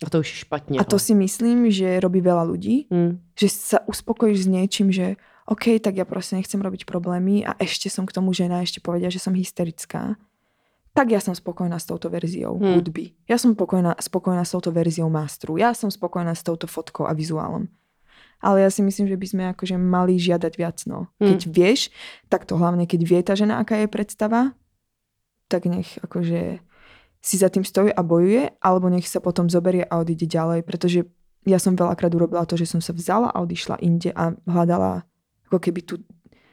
A to už je špatne. A to si myslím, že robí veľa ľudí. Mm. Že sa uspokojíš s niečím, že OK, tak ja proste nechcem robiť problémy a ešte som k tomu žena, ešte povedia, že som hysterická, tak ja som spokojná s touto verziou hmm. hudby. Ja som spokojná, spokojná s touto verziou mástru. Ja som spokojná s touto fotkou a vizuálom. Ale ja si myslím, že by sme akože mali žiadať viac. No. Hmm. Keď vieš, tak to hlavne, keď vie tá žena, aká je predstava, tak nech akože si za tým stojí a bojuje, alebo nech sa potom zoberie a odíde ďalej, pretože ja som veľakrát urobila to, že som sa vzala a odišla inde a hľadala ako keby tú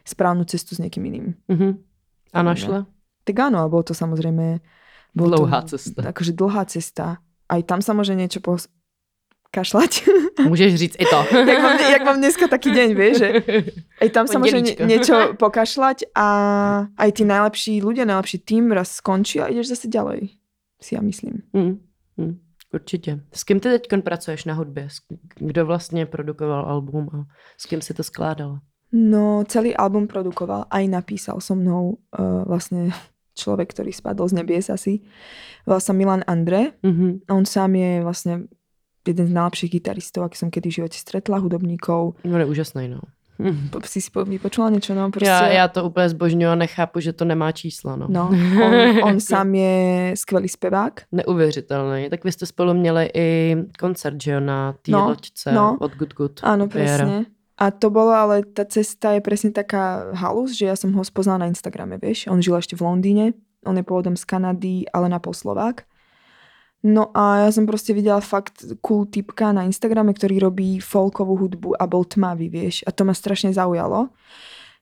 správnu cestu s niekým iným. Uh-huh. A našla? Tak áno, a bolo to samozrejme... Bolo dlhá to, cesta. Akože dlhá cesta. Aj tam sa môže niečo pos- kašľať. Môžeš říct i to. jak, mám, jak mám dneska taký deň, vieš, že aj tam sa môže niečo pokašľať a aj tí najlepší ľudia, najlepší tým raz skončí a ideš zase ďalej. Si ja myslím. Mm, mm, určitě. S kým ty teď pracuješ na hudbě? Kdo vlastně produkoval album a s kým si to skládala? No, celý album produkoval, aj napísal so mnou uh, vlastne človek, ktorý spadol z nebies asi. Volal sa Milan Andre. Mm-hmm. On sám je vlastne jeden z najlepších gitaristov, aký som kedy v živote stretla, hudobníkov. No je úžasný, no. Mm. Si si vypočula niečo? No, proste... já, já to úplně zbožňuji a nechápu, že to nemá číslo. No, no on, on sám je skvělý zpěvák. Neuvěřitelný. Tak vy jste spolu měli i koncert, že jo, na té no, loďce no. od Good Good. Áno, presne. A to bolo, ale tá cesta je presne taká halus, že ja som ho spoznala na Instagrame, vieš. On žil ešte v Londýne, on je pôvodom z Kanady, ale na Poslovák. No a ja som proste videla fakt cool typka na Instagrame, ktorý robí folkovú hudbu a bol tmavý, vieš. A to ma strašne zaujalo.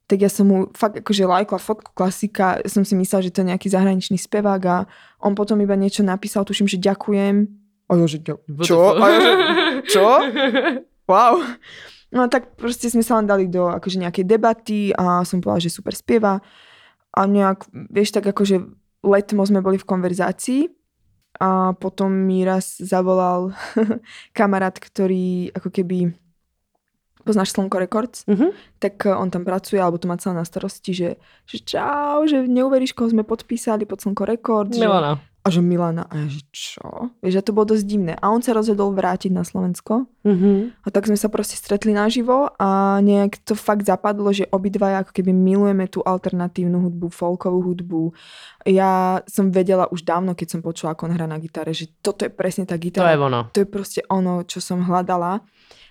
Tak ja som mu fakt akože lajkla fotku klasika, som si myslela, že to je nejaký zahraničný spevák a on potom iba niečo napísal, tuším, že ďakujem. A ja, že čo? A ja, že, čo? Wow. No tak proste sme sa len dali do akože nejakej debaty a som povedala, že super spieva. A nejak, vieš, tak akože letmo sme boli v konverzácii a potom mi raz zavolal kamarát, ktorý ako keby poznáš Slnko Records, mm-hmm. tak on tam pracuje, alebo to má celé na starosti, že, že čau, že neuveríš, koho sme podpísali pod Slnko Records. Milana. A že Milana, a ja, že čo? Vieš, že to bolo dosť divné. A on sa rozhodol vrátiť na Slovensko. Mm-hmm. A tak sme sa proste stretli naživo a nejak to fakt zapadlo, že obidvaja ako keby milujeme tú alternatívnu hudbu, folkovú hudbu. Ja som vedela už dávno, keď som počula, ako on hrá na gitare, že toto je presne tá gitara. To je ono. To je proste ono, čo som hľadala.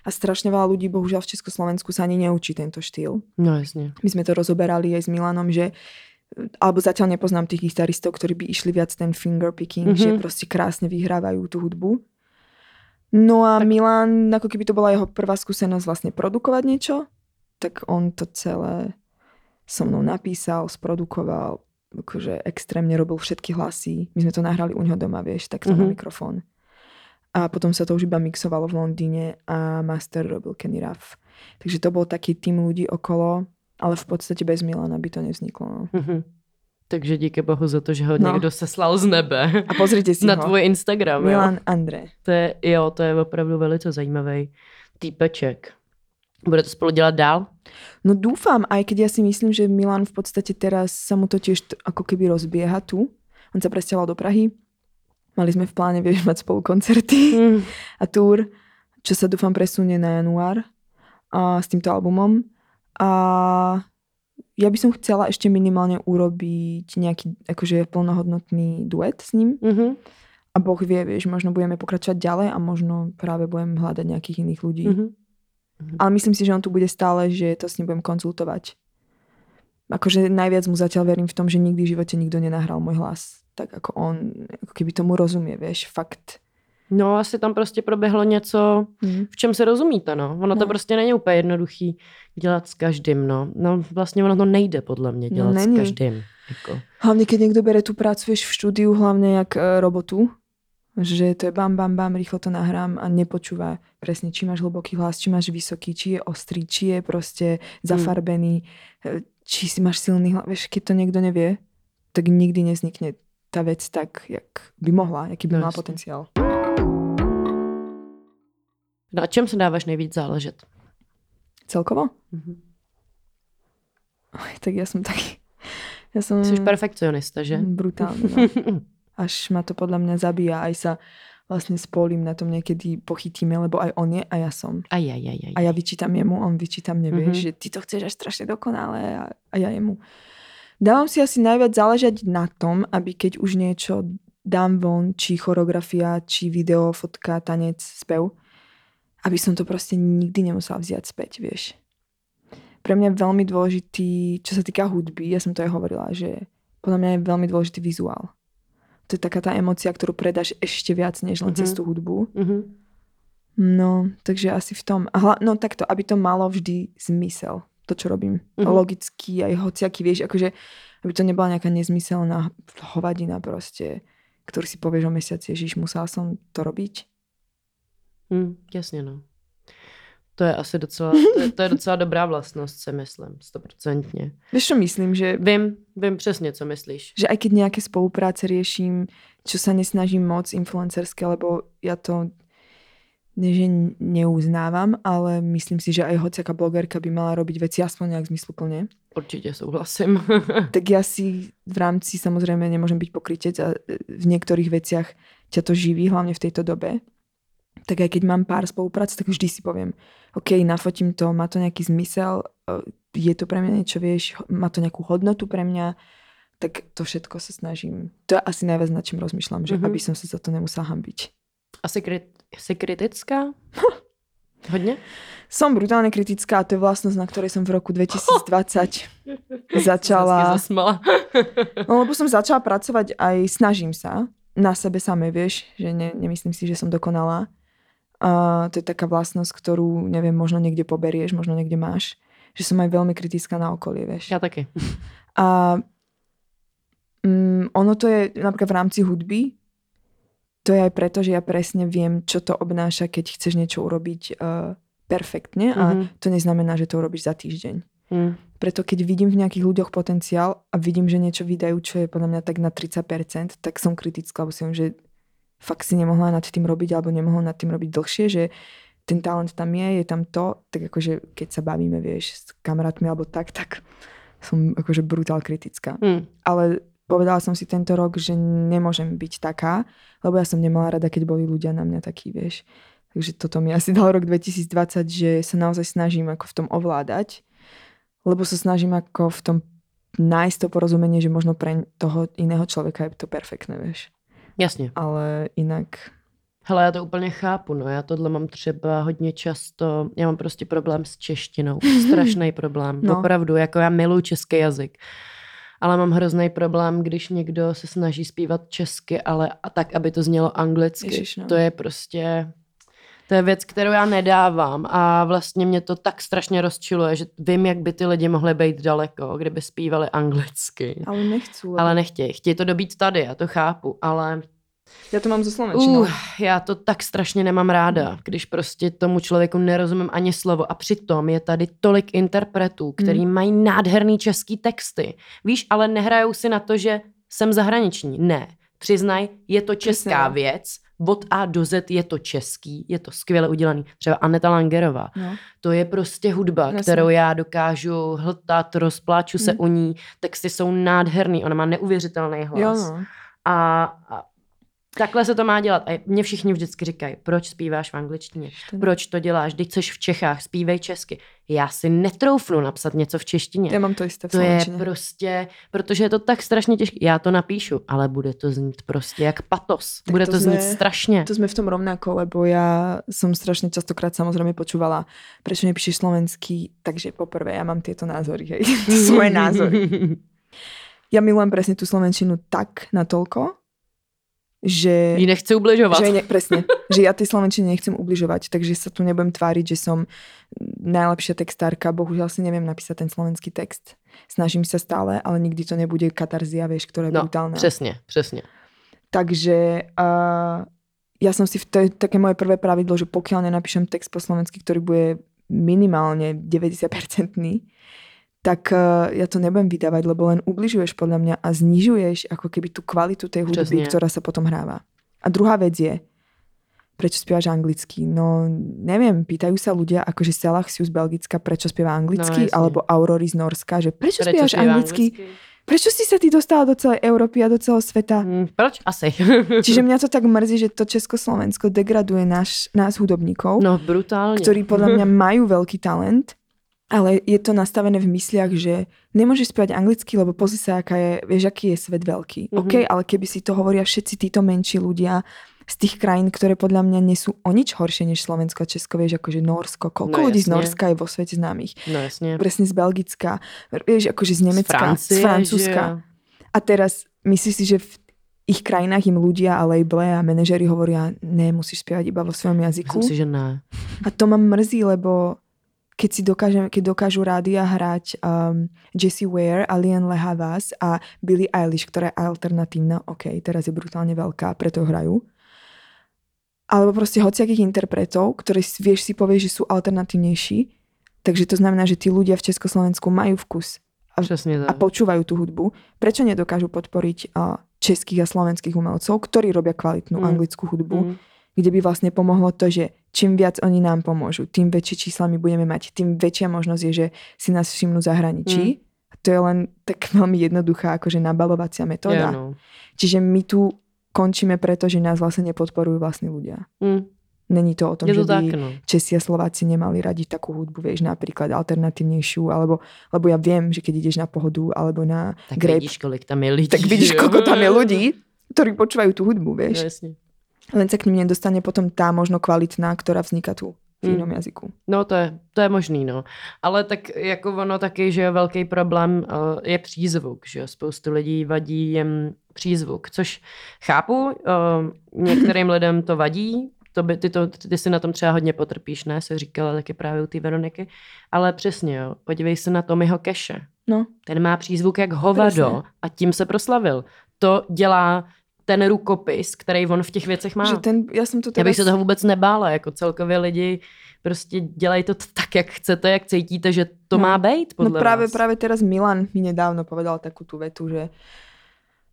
A strašne veľa ľudí, bohužiaľ v Československu sa ani neučí tento štýl. No jasne. My sme to rozoberali aj s Milanom, že alebo zatiaľ nepoznám tých gitaristov, ktorí by išli viac ten finger picking, mm-hmm. že proste krásne vyhrávajú tú hudbu. No a tak. Milan, ako keby to bola jeho prvá skúsenosť vlastne produkovať niečo, tak on to celé so mnou napísal, sprodukoval, akože extrémne robil všetky hlasy. My sme to nahrali u neho doma, vieš, takto mm-hmm. na mikrofón. A potom sa to už iba mixovalo v Londýne a master robil Kenny Ruff. Takže to bol taký tým ľudí okolo, ale v podstate bez Milana by to nevzniklo. No. Mm-hmm. Takže díky bohu za to, že ho no. někdo seslal z nebe. A pozrite si Na ho. tvůj Instagram. Milan jo. Andre. To je, jo, to je opravdu velice zajímavý týpeček. Bude to spolu dělat dál? No dúfam, aj keď ja si myslím, že Milan v podstate teraz sa mu to tiež ako keby rozbieha tu. On sa presťahoval do Prahy. Mali sme v pláne, vieš, mať spolu koncerty mm. a túr, čo sa dúfam presunie na január a s týmto albumom. A ja by som chcela ešte minimálne urobiť nejaký akože plnohodnotný duet s ním. Mm-hmm. A Boh vie, vieš, možno budeme pokračovať ďalej a možno práve budem hľadať nejakých iných ľudí. Mm-hmm. Ale myslím si, že on tu bude stále, že to s ním budem konzultovať. Akože najviac mu zatiaľ verím v tom, že nikdy v živote nikto nenahral môj hlas. Tak ako on, ako keby tomu rozumie, vieš, fakt No, asi tam prostě proběhlo něco, mm. v čem se rozumíte, no. Ono no. to prostě není úplně jednoduchý dělat s každým, no. No, vlastně ono to nejde podle mě no, dělat no, s každým. Jako. Hlavně, keď někdo bere tu prácu, vieš, v štúdiu, hlavne jak e, robotu, že to je bam, bam, bam, rýchlo to nahrám a nepočúva presne, či máš hlboký hlas, či máš vysoký, či je ostrý, či je proste zafarbený, mm. či si máš silný hlas. Vieš, keď to niekto nevie, tak nikdy neznikne tá vec tak, jak by mohla, aký by no, mala potenciál. Na čem se dáváš nejvíc záležet? Celkovo? Mm-hmm. tak ja som taký... Ja som... Jsi perfekcionista, že? Brutálne. No. Až ma to podľa mňa zabíja. Aj sa vlastne spolím na tom niekedy pochytíme, lebo aj on je a ja som. Aj, aj, aj, aj. A ja vyčítam jemu, on vyčítam mne, mm-hmm. že ty to chceš až strašne dokonale a, a ja jemu. Dávam si asi najviac záležať na tom, aby keď už niečo dám von, či choreografia, či video, fotka, tanec, spev, aby som to proste nikdy nemusela vziať späť, vieš. Pre mňa je veľmi dôležitý, čo sa týka hudby, ja som to aj hovorila, že podľa mňa je veľmi dôležitý vizuál. To je taká tá emocia, ktorú predáš ešte viac, než len mm-hmm. cez tú hudbu. Mm-hmm. No, takže asi v tom. Hla, no takto, aby to malo vždy zmysel, to, čo robím. Mm-hmm. Logický, aj hociaký, vieš, akože, aby to nebola nejaká nezmyselná hovadina proste, ktorý si povieš o mesiaci, Ježiš, musela som to robiť. Hmm, jasně, no. To je asi docela, to je, to je docela dobrá vlastnost, si myslím, stoprocentně. Víš, čo myslím, že... Vím, vím přesně, co myslíš. Že aj keď nejaké spolupráce riešim, čo sa nesnažím moc influencerské, lebo ja to ne, že neuznávam, ale myslím si, že aj hociaká blogerka by mala robiť veci aspoň nejak zmysluplne. Určite súhlasím. tak ja si v rámci samozrejme nemôžem byť pokrytec a v niektorých veciach ťa to živí, hlavne v tejto dobe tak aj keď mám pár spoluprác, tak vždy si poviem, OK, nafotím to, má to nejaký zmysel, e, je to pre mňa niečo, vieš, má to nejakú hodnotu pre mňa, tak to všetko sa snažím. To je asi najviac nad čím rozmýšľam, že mm-hmm. aby som sa za to nemusela hambiť. A si kritická? Hodne? Som brutálne kritická a to je vlastnosť, na ktorej som v roku 2020 začala. no, lebo som začala pracovať aj, snažím sa na sebe samej, vieš, že ne, nemyslím si, že som dokonalá a to je taká vlastnosť, ktorú, neviem, možno niekde poberieš, možno niekde máš. Že som aj veľmi kritická na okolie, vieš. Ja také. A mm, ono to je napríklad v rámci hudby, to je aj preto, že ja presne viem, čo to obnáša, keď chceš niečo urobiť uh, perfektne a mm-hmm. to neznamená, že to urobíš za týždeň. Mm. Preto keď vidím v nejakých ľuďoch potenciál a vidím, že niečo vydajú, čo je podľa mňa tak na 30%, tak som kritická, lebo si viem, že fakt si nemohla nad tým robiť alebo nemohla nad tým robiť dlhšie, že ten talent tam je, je tam to, tak akože keď sa bavíme, vieš, s kamarátmi alebo tak, tak som akože brutál kritická. Mm. Ale povedala som si tento rok, že nemôžem byť taká, lebo ja som nemala rada, keď boli ľudia na mňa takí, vieš. Takže toto mi asi dal rok 2020, že sa naozaj snažím ako v tom ovládať, lebo sa snažím ako v tom nájsť to porozumenie, že možno pre toho iného človeka je to perfektné, vieš. Jasně. Ale jinak... Hele, já to úplně chápu, no já tohle mám třeba hodně často, já mám prostě problém s češtinou, strašný problém, no. opravdu, jako já miluji český jazyk. Ale mám hrozný problém, když někdo se snaží zpívat česky, ale a tak, aby to znělo anglicky. Ježiš, no. To je prostě, to je věc, kterou já nedávám a vlastně mě to tak strašně rozčiluje, že vím, jak by ty lidi mohli být daleko, kdyby zpívali anglicky. Ale nechci. Ale nechtějí. Chtějí to dobít tady, já to chápu, ale... Já to mám ze. Uh, já to tak strašně nemám ráda, když prostě tomu člověku nerozumím ani slovo a přitom je tady tolik interpretů, který hmm. mají nádherný český texty. Víš, ale nehrajou si na to, že jsem zahraniční. Ne. Přiznaj, je to česká Přesně. věc, od A do Z je to český, je to skvěle udělaný. Třeba Aneta Langerová. No. To je prostě hudba, Jasně. kterou já dokážu hltat, rozpláču hmm. se u ní. Texty jsou nádherný, ona má neuvěřitelný hlas. Jo, no. a, a Takhle se to má dělat. A mě všichni vždycky říkají, proč zpíváš v angličtině? Proč to děláš? Když jsi v Čechách, zpívej česky. Já si netroufnu napsat něco v češtině. Já mám to jisté v To je prostě, protože je to tak strašně těžké. Já to napíšu, ale bude to znít prostě jak patos. Tak bude to, to znít sme, strašně. To jsme v tom rovnako, lebo já jsem strašně častokrát samozřejmě počúvala, proč nepíšeš slovenský, takže poprvé já mám tyto názory, hej. Svoje názory. Ja milujem presne tú slovenčinu tak natoľko, že... Ji nechce ubližovať. Že ne, presne, že ja tej Slovenčine nechcem ubližovať, takže sa tu nebudem tváriť, že som najlepšia textárka. Bohužiaľ si neviem napísať ten slovenský text. Snažím sa stále, ale nikdy to nebude katarzia, vieš, ktorá je no, brutálna. Přesne, přesne. Takže uh, ja som si, to je také moje prvé pravidlo, že pokiaľ nenapíšem text po slovensky, ktorý bude minimálne 90-percentný, tak uh, ja to nebudem vydávať, lebo len ubližuješ podľa mňa a znižuješ ako keby tú kvalitu tej hudby, ktorá sa potom hráva. A druhá vec je, prečo spievaš anglicky? No neviem, pýtajú sa ľudia, akože Selah Siu z Belgicka, prečo spieva anglicky, no, alebo Aurory z Norska, že prečo, prečo spievaš anglicky? anglicky? Prečo si sa ty dostala do celej Európy a do celého sveta? Mm, proč? Asi. Čiže mňa to tak mrzí, že to Československo degraduje náš, nás hudobníkov. No, brutálne. Ktorí podľa mňa majú veľký talent ale je to nastavené v mysliach, že nemôžeš spievať anglicky, lebo pozri sa, aká je, vieš, aký je svet veľký. Mm-hmm. OK, ale keby si to hovoria všetci títo menší ľudia z tých krajín, ktoré podľa mňa nie sú o nič horšie než Slovensko a Česko, vieš, akože Norsko. Koľko no, ľudí z Norska je vo svete známych? No jasne. Presne z Belgicka, vieš, akože z Nemecka, z, Francie, z Francúzska. Že... A teraz myslíš si, že v ich krajinách im ľudia a labele a manažery hovoria, ne, musíš spievať iba vo svojom jazyku. Myslím si, že ne. A to ma mrzí, lebo keď si dokážem, keď dokážu rádia hrať um, Jessie Ware, Alien Lehavas a Billie Eilish, ktorá je alternatívna, ok, teraz je brutálne veľká, preto hrajú. Alebo proste hociakých interpretov, ktorí vieš si povie, že sú alternatívnejší, takže to znamená, že tí ľudia v Československu majú vkus a, a počúvajú tú hudbu. Prečo nedokážu podporiť uh, českých a slovenských umelcov, ktorí robia kvalitnú mm. anglickú hudbu? Mm kde by vlastne pomohlo to, že čím viac oni nám pomôžu, tým väčšie čísla my budeme mať, tým väčšia možnosť je, že si nás všimnú zahraničí. Mm. To je len tak veľmi jednoduchá akože nabalovacia metóda. Yeah, no. Čiže my tu končíme preto, že nás vlastne nepodporujú vlastní ľudia. Mm. Není to o tom, to že by no. Česi a Slováci nemali radi takú hudbu, vieš, napríklad alternatívnejšiu, alebo, lebo ja viem, že keď ideš na pohodu alebo na tak grape, vidíš, kolik tam je ľudí. Tak vidíš, koľko tam je ľudí, ktorí počúvajú tú hudbu, vieš. No, len sa k ním nedostane potom tá možno kvalitná, ktorá vzniká tu v hmm. jinom jazyku. No to je, to je možný, no. Ale tak jako ono taky, že velký problém uh, je přízvuk, že spoustu lidí vadí jen přízvuk, což chápu, uh, některým lidem to vadí, to by, ty, to, ty si na tom třeba hodně potrpíš, ne? Se říkala taky právě u té Veroniky. Ale přesně, jo. Podívej se na Tommyho Keše. No. Ten má přízvuk jak hovado Přesně. a tím se proslavil. To dělá ten rukopis, který on v těch věcech má. Že ten, já, jsem to teda... já bych se toho vůbec nebála, jako celkově lidi prostě dělají to tak, jak chcete, jak cítíte, že to no. má být podle No právě, vás. právě teraz Milan mi nedávno povedal takú tú vetu, že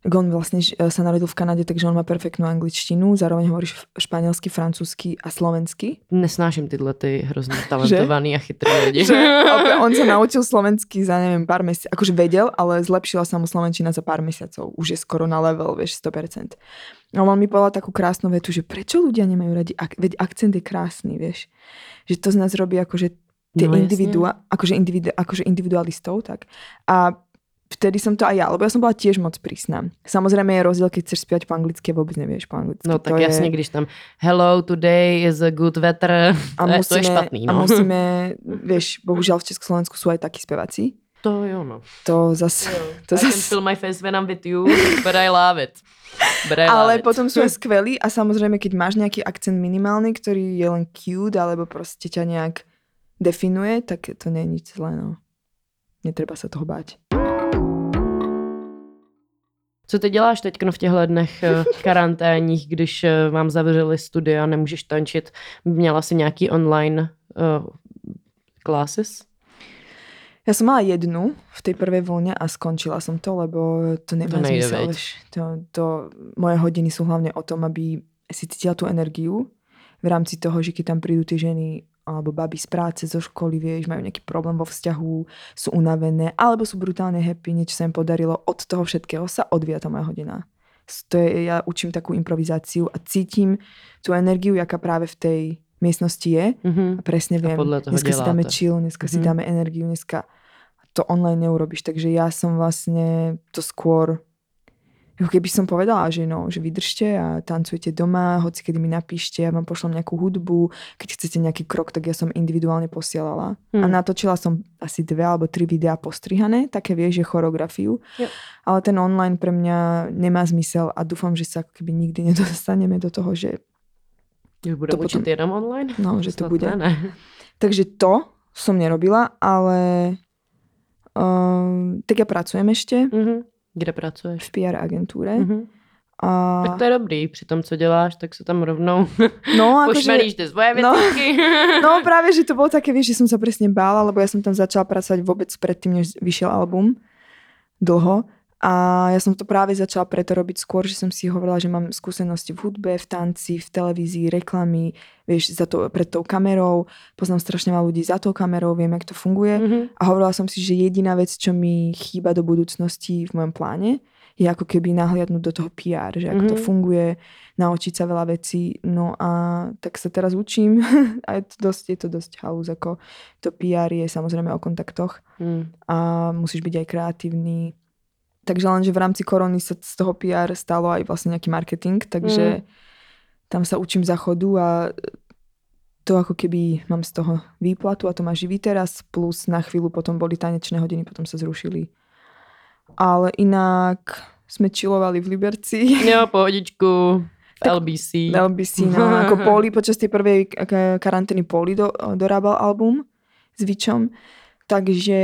on vlastne sa narodil v Kanade, takže on má perfektnú angličtinu, zároveň hovorí španielsky, francúzsky a slovensky. Nesnáším tyhle ty hrozně talentovaný a chytrý. Že, on sa naučil slovensky za neviem pár mesiacov, akože vedel, ale zlepšila sa mu slovenčina za pár mesiacov. Už je skoro na level, vieš, 100%. A on mi povedal takú krásnu vetu, že prečo ľudia nemajú radi, ak, veď akcent je krásny, vieš. Že to z nás robí akože tie no, individua, akože, individu, akože individualistov, tak. A vtedy som to aj ja, lebo ja som bola tiež moc prísna. Samozrejme je rozdiel, keď chceš spievať po anglicky a vôbec nevieš po anglicky. No tak to jasne, je... když tam hello, today is a good weather, a musíme, to je špatný. No. A musíme, vieš, bohužiaľ v Československu sú aj takí speváci. To jo, no. To zase... To I zas... can feel my face when I'm with you, but I love it. But I love Ale it. potom sú aj skvelí a samozrejme, keď máš nejaký akcent minimálny, ktorý je len cute, alebo proste ťa nejak definuje, tak to nie je nič zlé, no. Netreba sa toho báť. Co ty děláš teď v těchto dnech eh, karanténních, když eh, vám zavřeli studia, nemůžeš tančit? Měla si nějaký online uh, classes? Ja som mala jednu v tej prvej vlne a skončila som to, lebo to nemá to zmysel. To, to, moje hodiny sú hlavne o tom, aby si cítila tú energiu v rámci toho, že keď tam prídu tie ženy alebo baby z práce, zo školy, vieš, majú nejaký problém vo vzťahu, sú unavené, alebo sú brutálne happy, niečo sa im podarilo, od toho všetkého sa odvíja tá moja hodina. To je, ja učím takú improvizáciu a cítim tú energiu, jaká práve v tej miestnosti je. Mm-hmm. A presne viem, a dneska si dáme chill, dneska mm-hmm. si dáme energiu, dneska to online neurobiš. Takže ja som vlastne to skôr keby som povedala, že no, že vydržte a tancujete doma, hoci kedy mi napíšte, ja vám pošlem nejakú hudbu, keď chcete nejaký krok, tak ja som individuálne posielala. Hmm. A natočila som asi dve alebo tri videá postrihané, také vieš, že choreografiu. Jo. Ale ten online pre mňa nemá zmysel a dúfam, že sa keby nikdy nedostaneme do toho, že už bude to potom... jenom online? No, že to bude. Ne. Takže to som nerobila, ale um, tak ja pracujem ešte. Mm-hmm. Kde pracuješ? V PR agentúre. Mm-hmm. A... Tak to je dobrý, při tom, co děláš, tak se tam rovnou no, pošmelíš ty svoje no, no práve, že to bolo také, vieš, že som sa presne bála, lebo ja som tam začala pracovať vôbec predtým, než vyšiel album. Dlho. A ja som to práve začala preto robiť skôr, že som si hovorila, že mám skúsenosti v hudbe, v tanci, v televízii, reklamy, vieš, za to, pred tou kamerou. Poznám strašne veľa ľudí za tou kamerou, viem, jak to funguje. Mm-hmm. A hovorila som si, že jediná vec, čo mi chýba do budúcnosti v mojom pláne, je ako keby nahliadnúť do toho PR, že ako mm-hmm. to mhm. funguje, naučiť sa veľa vecí. No a tak sa teraz učím a je to dosť, je to dosť halúz, ako to PR je samozrejme o kontaktoch mm. a musíš byť aj kreatívny, Takže len, že v rámci korony sa z toho PR stalo aj vlastne nejaký marketing, takže mm. tam sa učím za chodu a to ako keby mám z toho výplatu a to ma živí teraz, plus na chvíľu potom boli tanečné hodiny, potom sa zrušili. Ale inak sme čilovali v Liberci. Jo, pohodičku. V LBC. LBC, no. ako Poli, počas tej prvej karantény Poli do, dorábal album s Vičom. Takže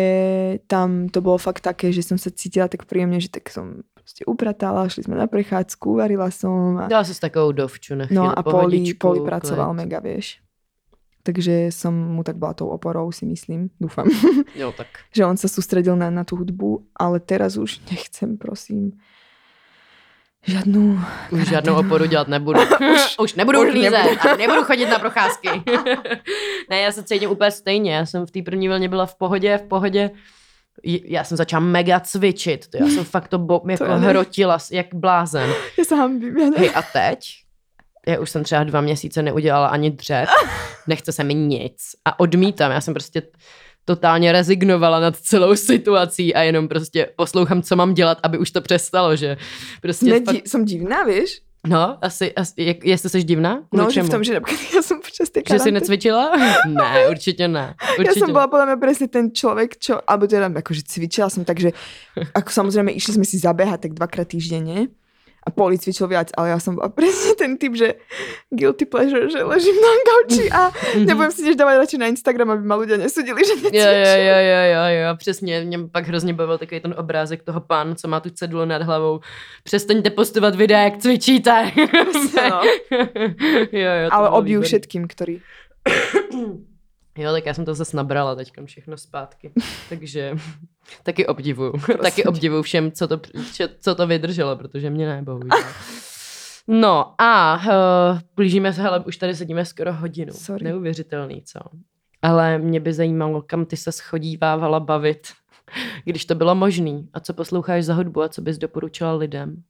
tam to bolo fakt také, že som sa cítila tak príjemne, že tak som proste upratala, šli sme na prechádzku, varila som. A... Dala sa s takou dovču na chvíľu, No a Poli, Poli pracoval mega, vieš. Takže som mu tak bola tou oporou, si myslím, dúfam. Jo, tak. že on sa sústredil na, na tú hudbu, ale teraz už nechcem, prosím Žádnou... Už žádnou oporu dělat nebudu. už, už nebudu už uklízet nebudu. a nebudu chodit na procházky. ne, já se cítím úplně stejně. Já jsem v té první vlně byla v pohodě, v pohodě. Já jsem začala mega cvičit. Já jsem fakt to, bo, jako to hrotila jak blázen. Já sám vím. Hej, a teď? Já už jsem třeba dva měsíce neudělala ani dřet. Nechce se mi nic. A odmítám. Já jsem prostě totálně rezignovala nad celou situací a jenom prostě poslouchám, co mám dělat, aby už to přestalo, že prostě... Nedí, fakt... Jsem divná, víš? No, asi, asi jak, jestli jsi divná? no, že v tom, že já jsem počas té Že jsi necvičila? ne, určitě ne. Určitě ja som bola podľa mňa presne ten človek, čo, alebo teda akože cvičila som tak, že ako samozrejme išli sme si zabehať tak dvakrát týždenne a Poli cvičil viac, ale ja som bola presne ten typ, že guilty pleasure, že ležím na gauči a mhm. nebudem si tiež dávať radšej na Instagram, aby ma ľudia nesudili, že necvičím. Jo, jo, jo, jo, jo, přesně. Mě pak hrozně bavil takový ten obrázek toho pán, co má tu cedulu nad hlavou. Přestaňte postovat videa, jak cvičíte. no. jo, jo, ale obdiv všetkým, ktorí Jo, tak já jsem to zase nabrala teď všechno zpátky. Takže taky obdivuju. taky obdivuju všem, co to, co to vydrželo, protože mě ne, bohužel. No a uh, blížíme se, ale už tady sedíme skoro hodinu. Sorry. Neuvěřitelný, co? Ale mě by zajímalo, kam ty se schodívávala bavit, když to bylo možný. A co posloucháš za hudbu a co bys doporučila lidem?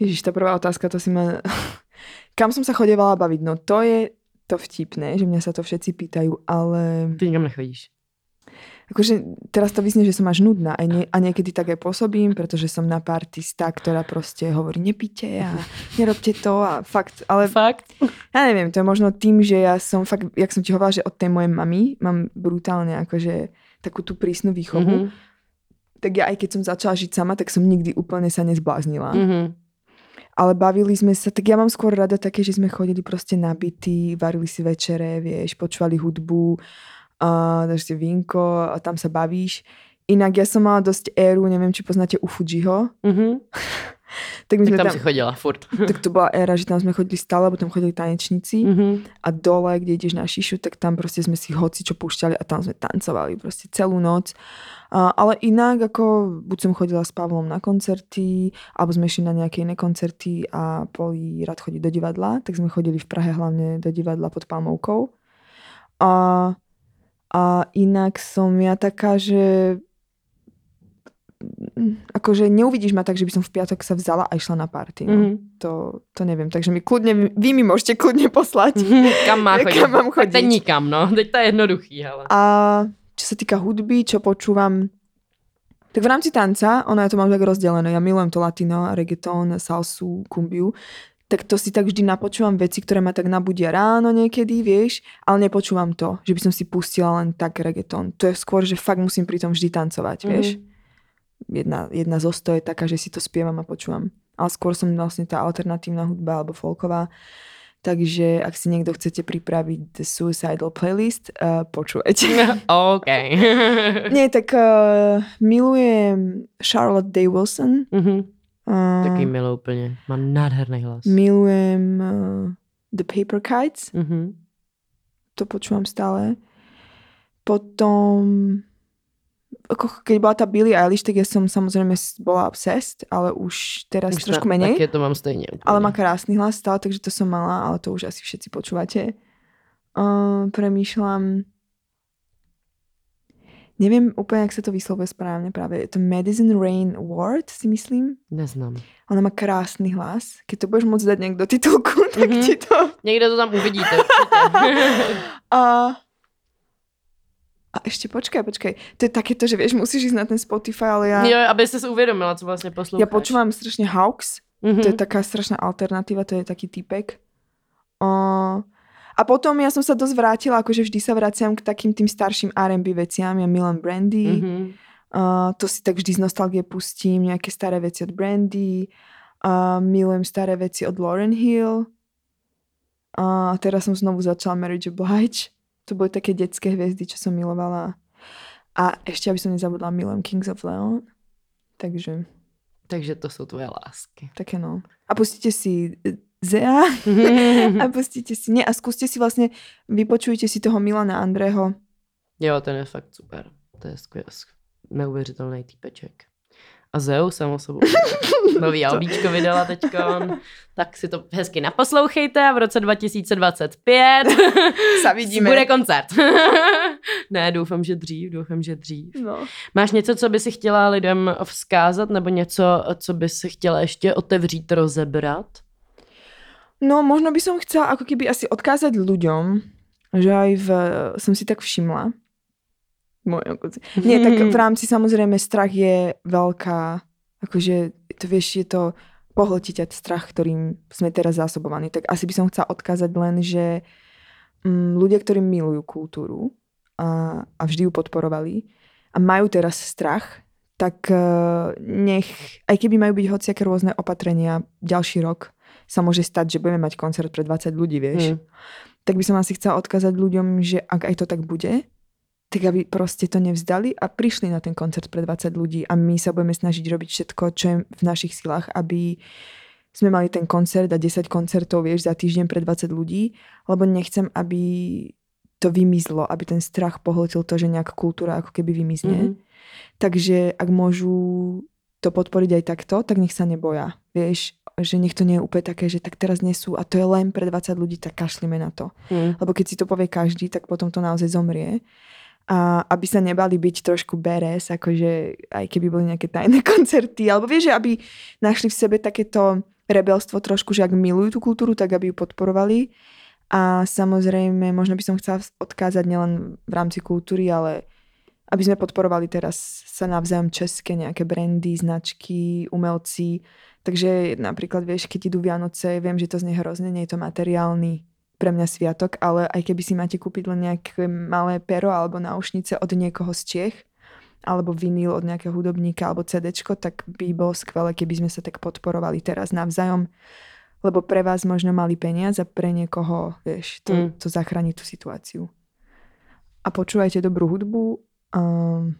Ježiš, tá prvá otázka, to si ma... Kam som sa chodevala baviť? No to je to vtipné, že mňa sa to všetci pýtajú, ale... Ty nikam nechodíš. Akože teraz to vysne, že som až nudná a, nie, a niekedy tak aj pôsobím, pretože som na partista, ktorá proste hovorí nepíte a nerobte to a fakt, ale... Fakt? Ja neviem, to je možno tým, že ja som fakt, jak som ti hovorila, že od tej mojej mamy mám brutálne akože takú tú prísnu výchovu, mm-hmm. tak ja aj keď som začala žiť sama, tak som nikdy úplne sa nezbláznila. Mm-hmm ale bavili sme sa, tak ja mám skôr rada také, že sme chodili proste na byty, varili si večere, vieš, počúvali hudbu, a dáš si vínko a tam sa bavíš. Inak ja som mala dosť éru, neviem, či poznáte u Fujiho. Mm-hmm. tak, my tak sme tam, tam si chodila furt. tak to bola éra, že tam sme chodili stále, lebo tam chodili tanečníci mm-hmm. a dole, kde ideš na šišu, tak tam proste sme si hoci čo púšťali a tam sme tancovali proste celú noc. A, ale inak, ako buď som chodila s Pavlom na koncerty, alebo sme išli na nejaké iné koncerty a Poli rád chodí do divadla, tak sme chodili v Prahe hlavne do divadla pod Palmovkou. A, a inak som ja taká, že akože neuvidíš ma tak, že by som v piatok sa vzala a išla na party. No. Mm-hmm. To, to neviem, takže mi kľudne, vy mi môžete kľudne poslať. Mm-hmm. Kam má chodiť? Kam mám chodiť? Teď nikam, no. Teď to je jednoduchý, ale. A čo sa týka hudby, čo počúvam, tak v rámci tanca, ono ja to mám tak rozdelené, ja milujem to latino, reggaeton, salsu, kumbiu, tak to si tak vždy napočúvam veci, ktoré ma tak nabudia ráno niekedy, vieš, ale nepočúvam to, že by som si pustila len tak reggaeton. To je skôr, že fakt musím pri tom vždy tancovať, mm-hmm. Jedna, jedna zo sto je taká, že si to spievam a počúvam. Ale skôr som vlastne tá alternatívna hudba alebo folková. Takže ak si niekto chcete pripraviť The Suicidal Playlist, uh, počúvajte. OK. Nie, tak uh, milujem Charlotte Day Wilson. Mm-hmm. Uh, Taký milujem úplne. Má nádherný hlas. Milujem uh, The Paper Kites. Mm-hmm. To počúvam stále. Potom ako keď bola tá Billie Eilish, tak ja som samozrejme bola obsessed, ale už teraz už trošku menej. Také to mám stejne. Úplne. Ale má krásny hlas stále, takže to som mala, ale to už asi všetci počúvate. Uh, premýšľam... Neviem úplne, ak sa to vyslovuje správne práve. Je to Madison Rain Ward, si myslím. Neznám. Ona má krásny hlas. Keď to budeš môcť dať do titulku, tak mm-hmm. ti to... Niekde to tam uvidíte. A a ešte počkaj, počkaj. To je takéto, že vieš, musíš ísť na ten Spotify, ale ja... Jo, aby si uvedomila, co vlastne poslúchaš. Ja počúvam strašne Hawks. Mm-hmm. To je taká strašná alternatíva, to je taký typek. O... A potom ja som sa dosť vrátila, akože vždy sa vraciam k takým tým starším R&B veciam. Ja milujem Brandy. Mm-hmm. Uh, to si tak vždy z nostalgie pustím. Nejaké staré veci od Brandy. Uh, milujem staré veci od Lauren Hill. A uh, teraz som znovu začala Mary J. To boli také detské hviezdy, čo som milovala. A ešte, aby som nezabudla, milujem Kings of Leon. Takže... Takže to sú tvoje lásky. Také no. A pustíte si Zea a pustíte si... Nie, a skúste si vlastne, vypočujte si toho Milana Andreho. Jo, ten je fakt super. To je skvěl, neuvěřitelný týpeček. A Zeus samo sobou. Nový albíčko vydala teďkon. Tak si to hezky naposlouchejte a v roce 2025 Sa vidíme. bude koncert. ne, doufám, že dřív, doufám, že dřív. No. Máš něco, co by si chtěla lidem vzkázat, nebo něco, co by si chtěla ještě otevřít, rozebrat? No, možno by som chcela ako keby asi odkázať ľuďom, že aj v, som si tak všimla, Moje Nie, tak v rámci samozrejme strach je veľká, akože to vieš, je to pohltiť strach, ktorým sme teraz zásobovaní. Tak asi by som chcela odkázať len, že mm, ľudia, ktorí milujú kultúru a, a vždy ju podporovali a majú teraz strach, tak uh, nech, aj keby majú byť hociaké rôzne opatrenia, ďalší rok sa môže stať, že budeme mať koncert pre 20 ľudí, vieš. Mm. Tak by som asi chcela odkázať ľuďom, že ak aj to tak bude, tak aby proste to nevzdali a prišli na ten koncert pre 20 ľudí a my sa budeme snažiť robiť všetko, čo je v našich silách, aby sme mali ten koncert a 10 koncertov, vieš, za týždeň pre 20 ľudí, lebo nechcem, aby to vymizlo, aby ten strach pohltil to, že nejaká kultúra ako keby vymizne. Mm-hmm. Takže ak môžu to podporiť aj takto, tak nech sa neboja. Vieš, že nech to nie je úplne také, že tak teraz nesú a to je len pre 20 ľudí, tak kašlíme na to. Mm. Lebo keď si to povie každý, tak potom to naozaj zomrie. A aby sa nebali byť trošku beres, akože aj keby boli nejaké tajné koncerty, alebo vieš, že aby našli v sebe takéto rebelstvo trošku, že ak milujú tú kultúru, tak aby ju podporovali. A samozrejme, možno by som chcela odkázať nielen v rámci kultúry, ale aby sme podporovali teraz sa navzájom české nejaké brandy, značky, umelci. Takže napríklad, vieš, keď idú Vianoce, viem, že to znie hrozne, nie je to materiálny pre mňa sviatok, ale aj keby si máte kúpiť len nejaké malé pero alebo náušnice od niekoho z Čech, alebo vinyl od nejakého hudobníka alebo CD, tak by bolo skvelé, keby sme sa tak podporovali teraz navzájom, lebo pre vás možno mali peniaz a pre niekoho, vieš, to, mm. to zachráni tú situáciu. A počúvajte dobrú hudbu Um,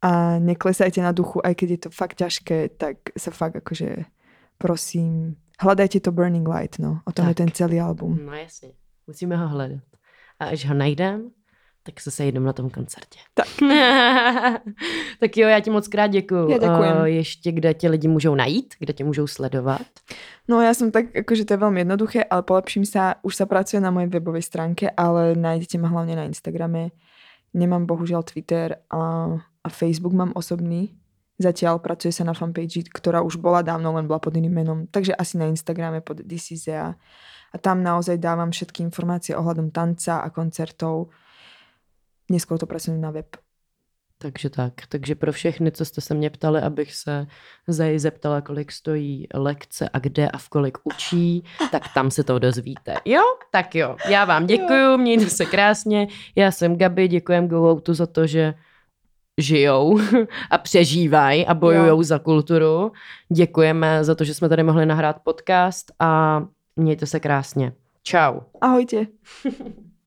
a neklesajte na duchu, aj keď je to fakt ťažké, tak sa fakt akože prosím, hľadajte to Burning Light, no. O tom tak. je ten celý album. No jasně, musíme ho hledat. A až ho najdem, tak se sejdeme na tom koncertě. Tak. tak jo, já ti moc krát děkuju. Ja ďakujem. Uh, ještě kde tě lidi můžou najít, kde tě můžou sledovat? No ja som tak, akože to je veľmi jednoduché, ale polepším sa, už sa pracuje na mojej webovej stránke, ale nájdete ma hlavne na Instagrame Nemám bohužiaľ Twitter a, a Facebook mám osobný. Zatiaľ pracuje sa na fanpage, ktorá už bola dávno, len bola pod iným menom. Takže asi na Instagrame pod DCZA. A tam naozaj dávam všetky informácie ohľadom tanca a koncertov. Neskôr to presunem na web. Takže tak. Takže pro všechny, co jste se mě ptali, abych se Zaj zeptala, kolik stojí lekce a kde a v kolik učí, tak tam se to dozvíte. Jo? Tak jo. Já vám děkuju, mějte se krásně. Já jsem Gabi, děkujem GoOutu za to, že žijou a přežívají a bojují za kulturu. Děkujeme za to, že jsme tady mohli nahrát podcast a mějte se krásně. Čau. Ahojte.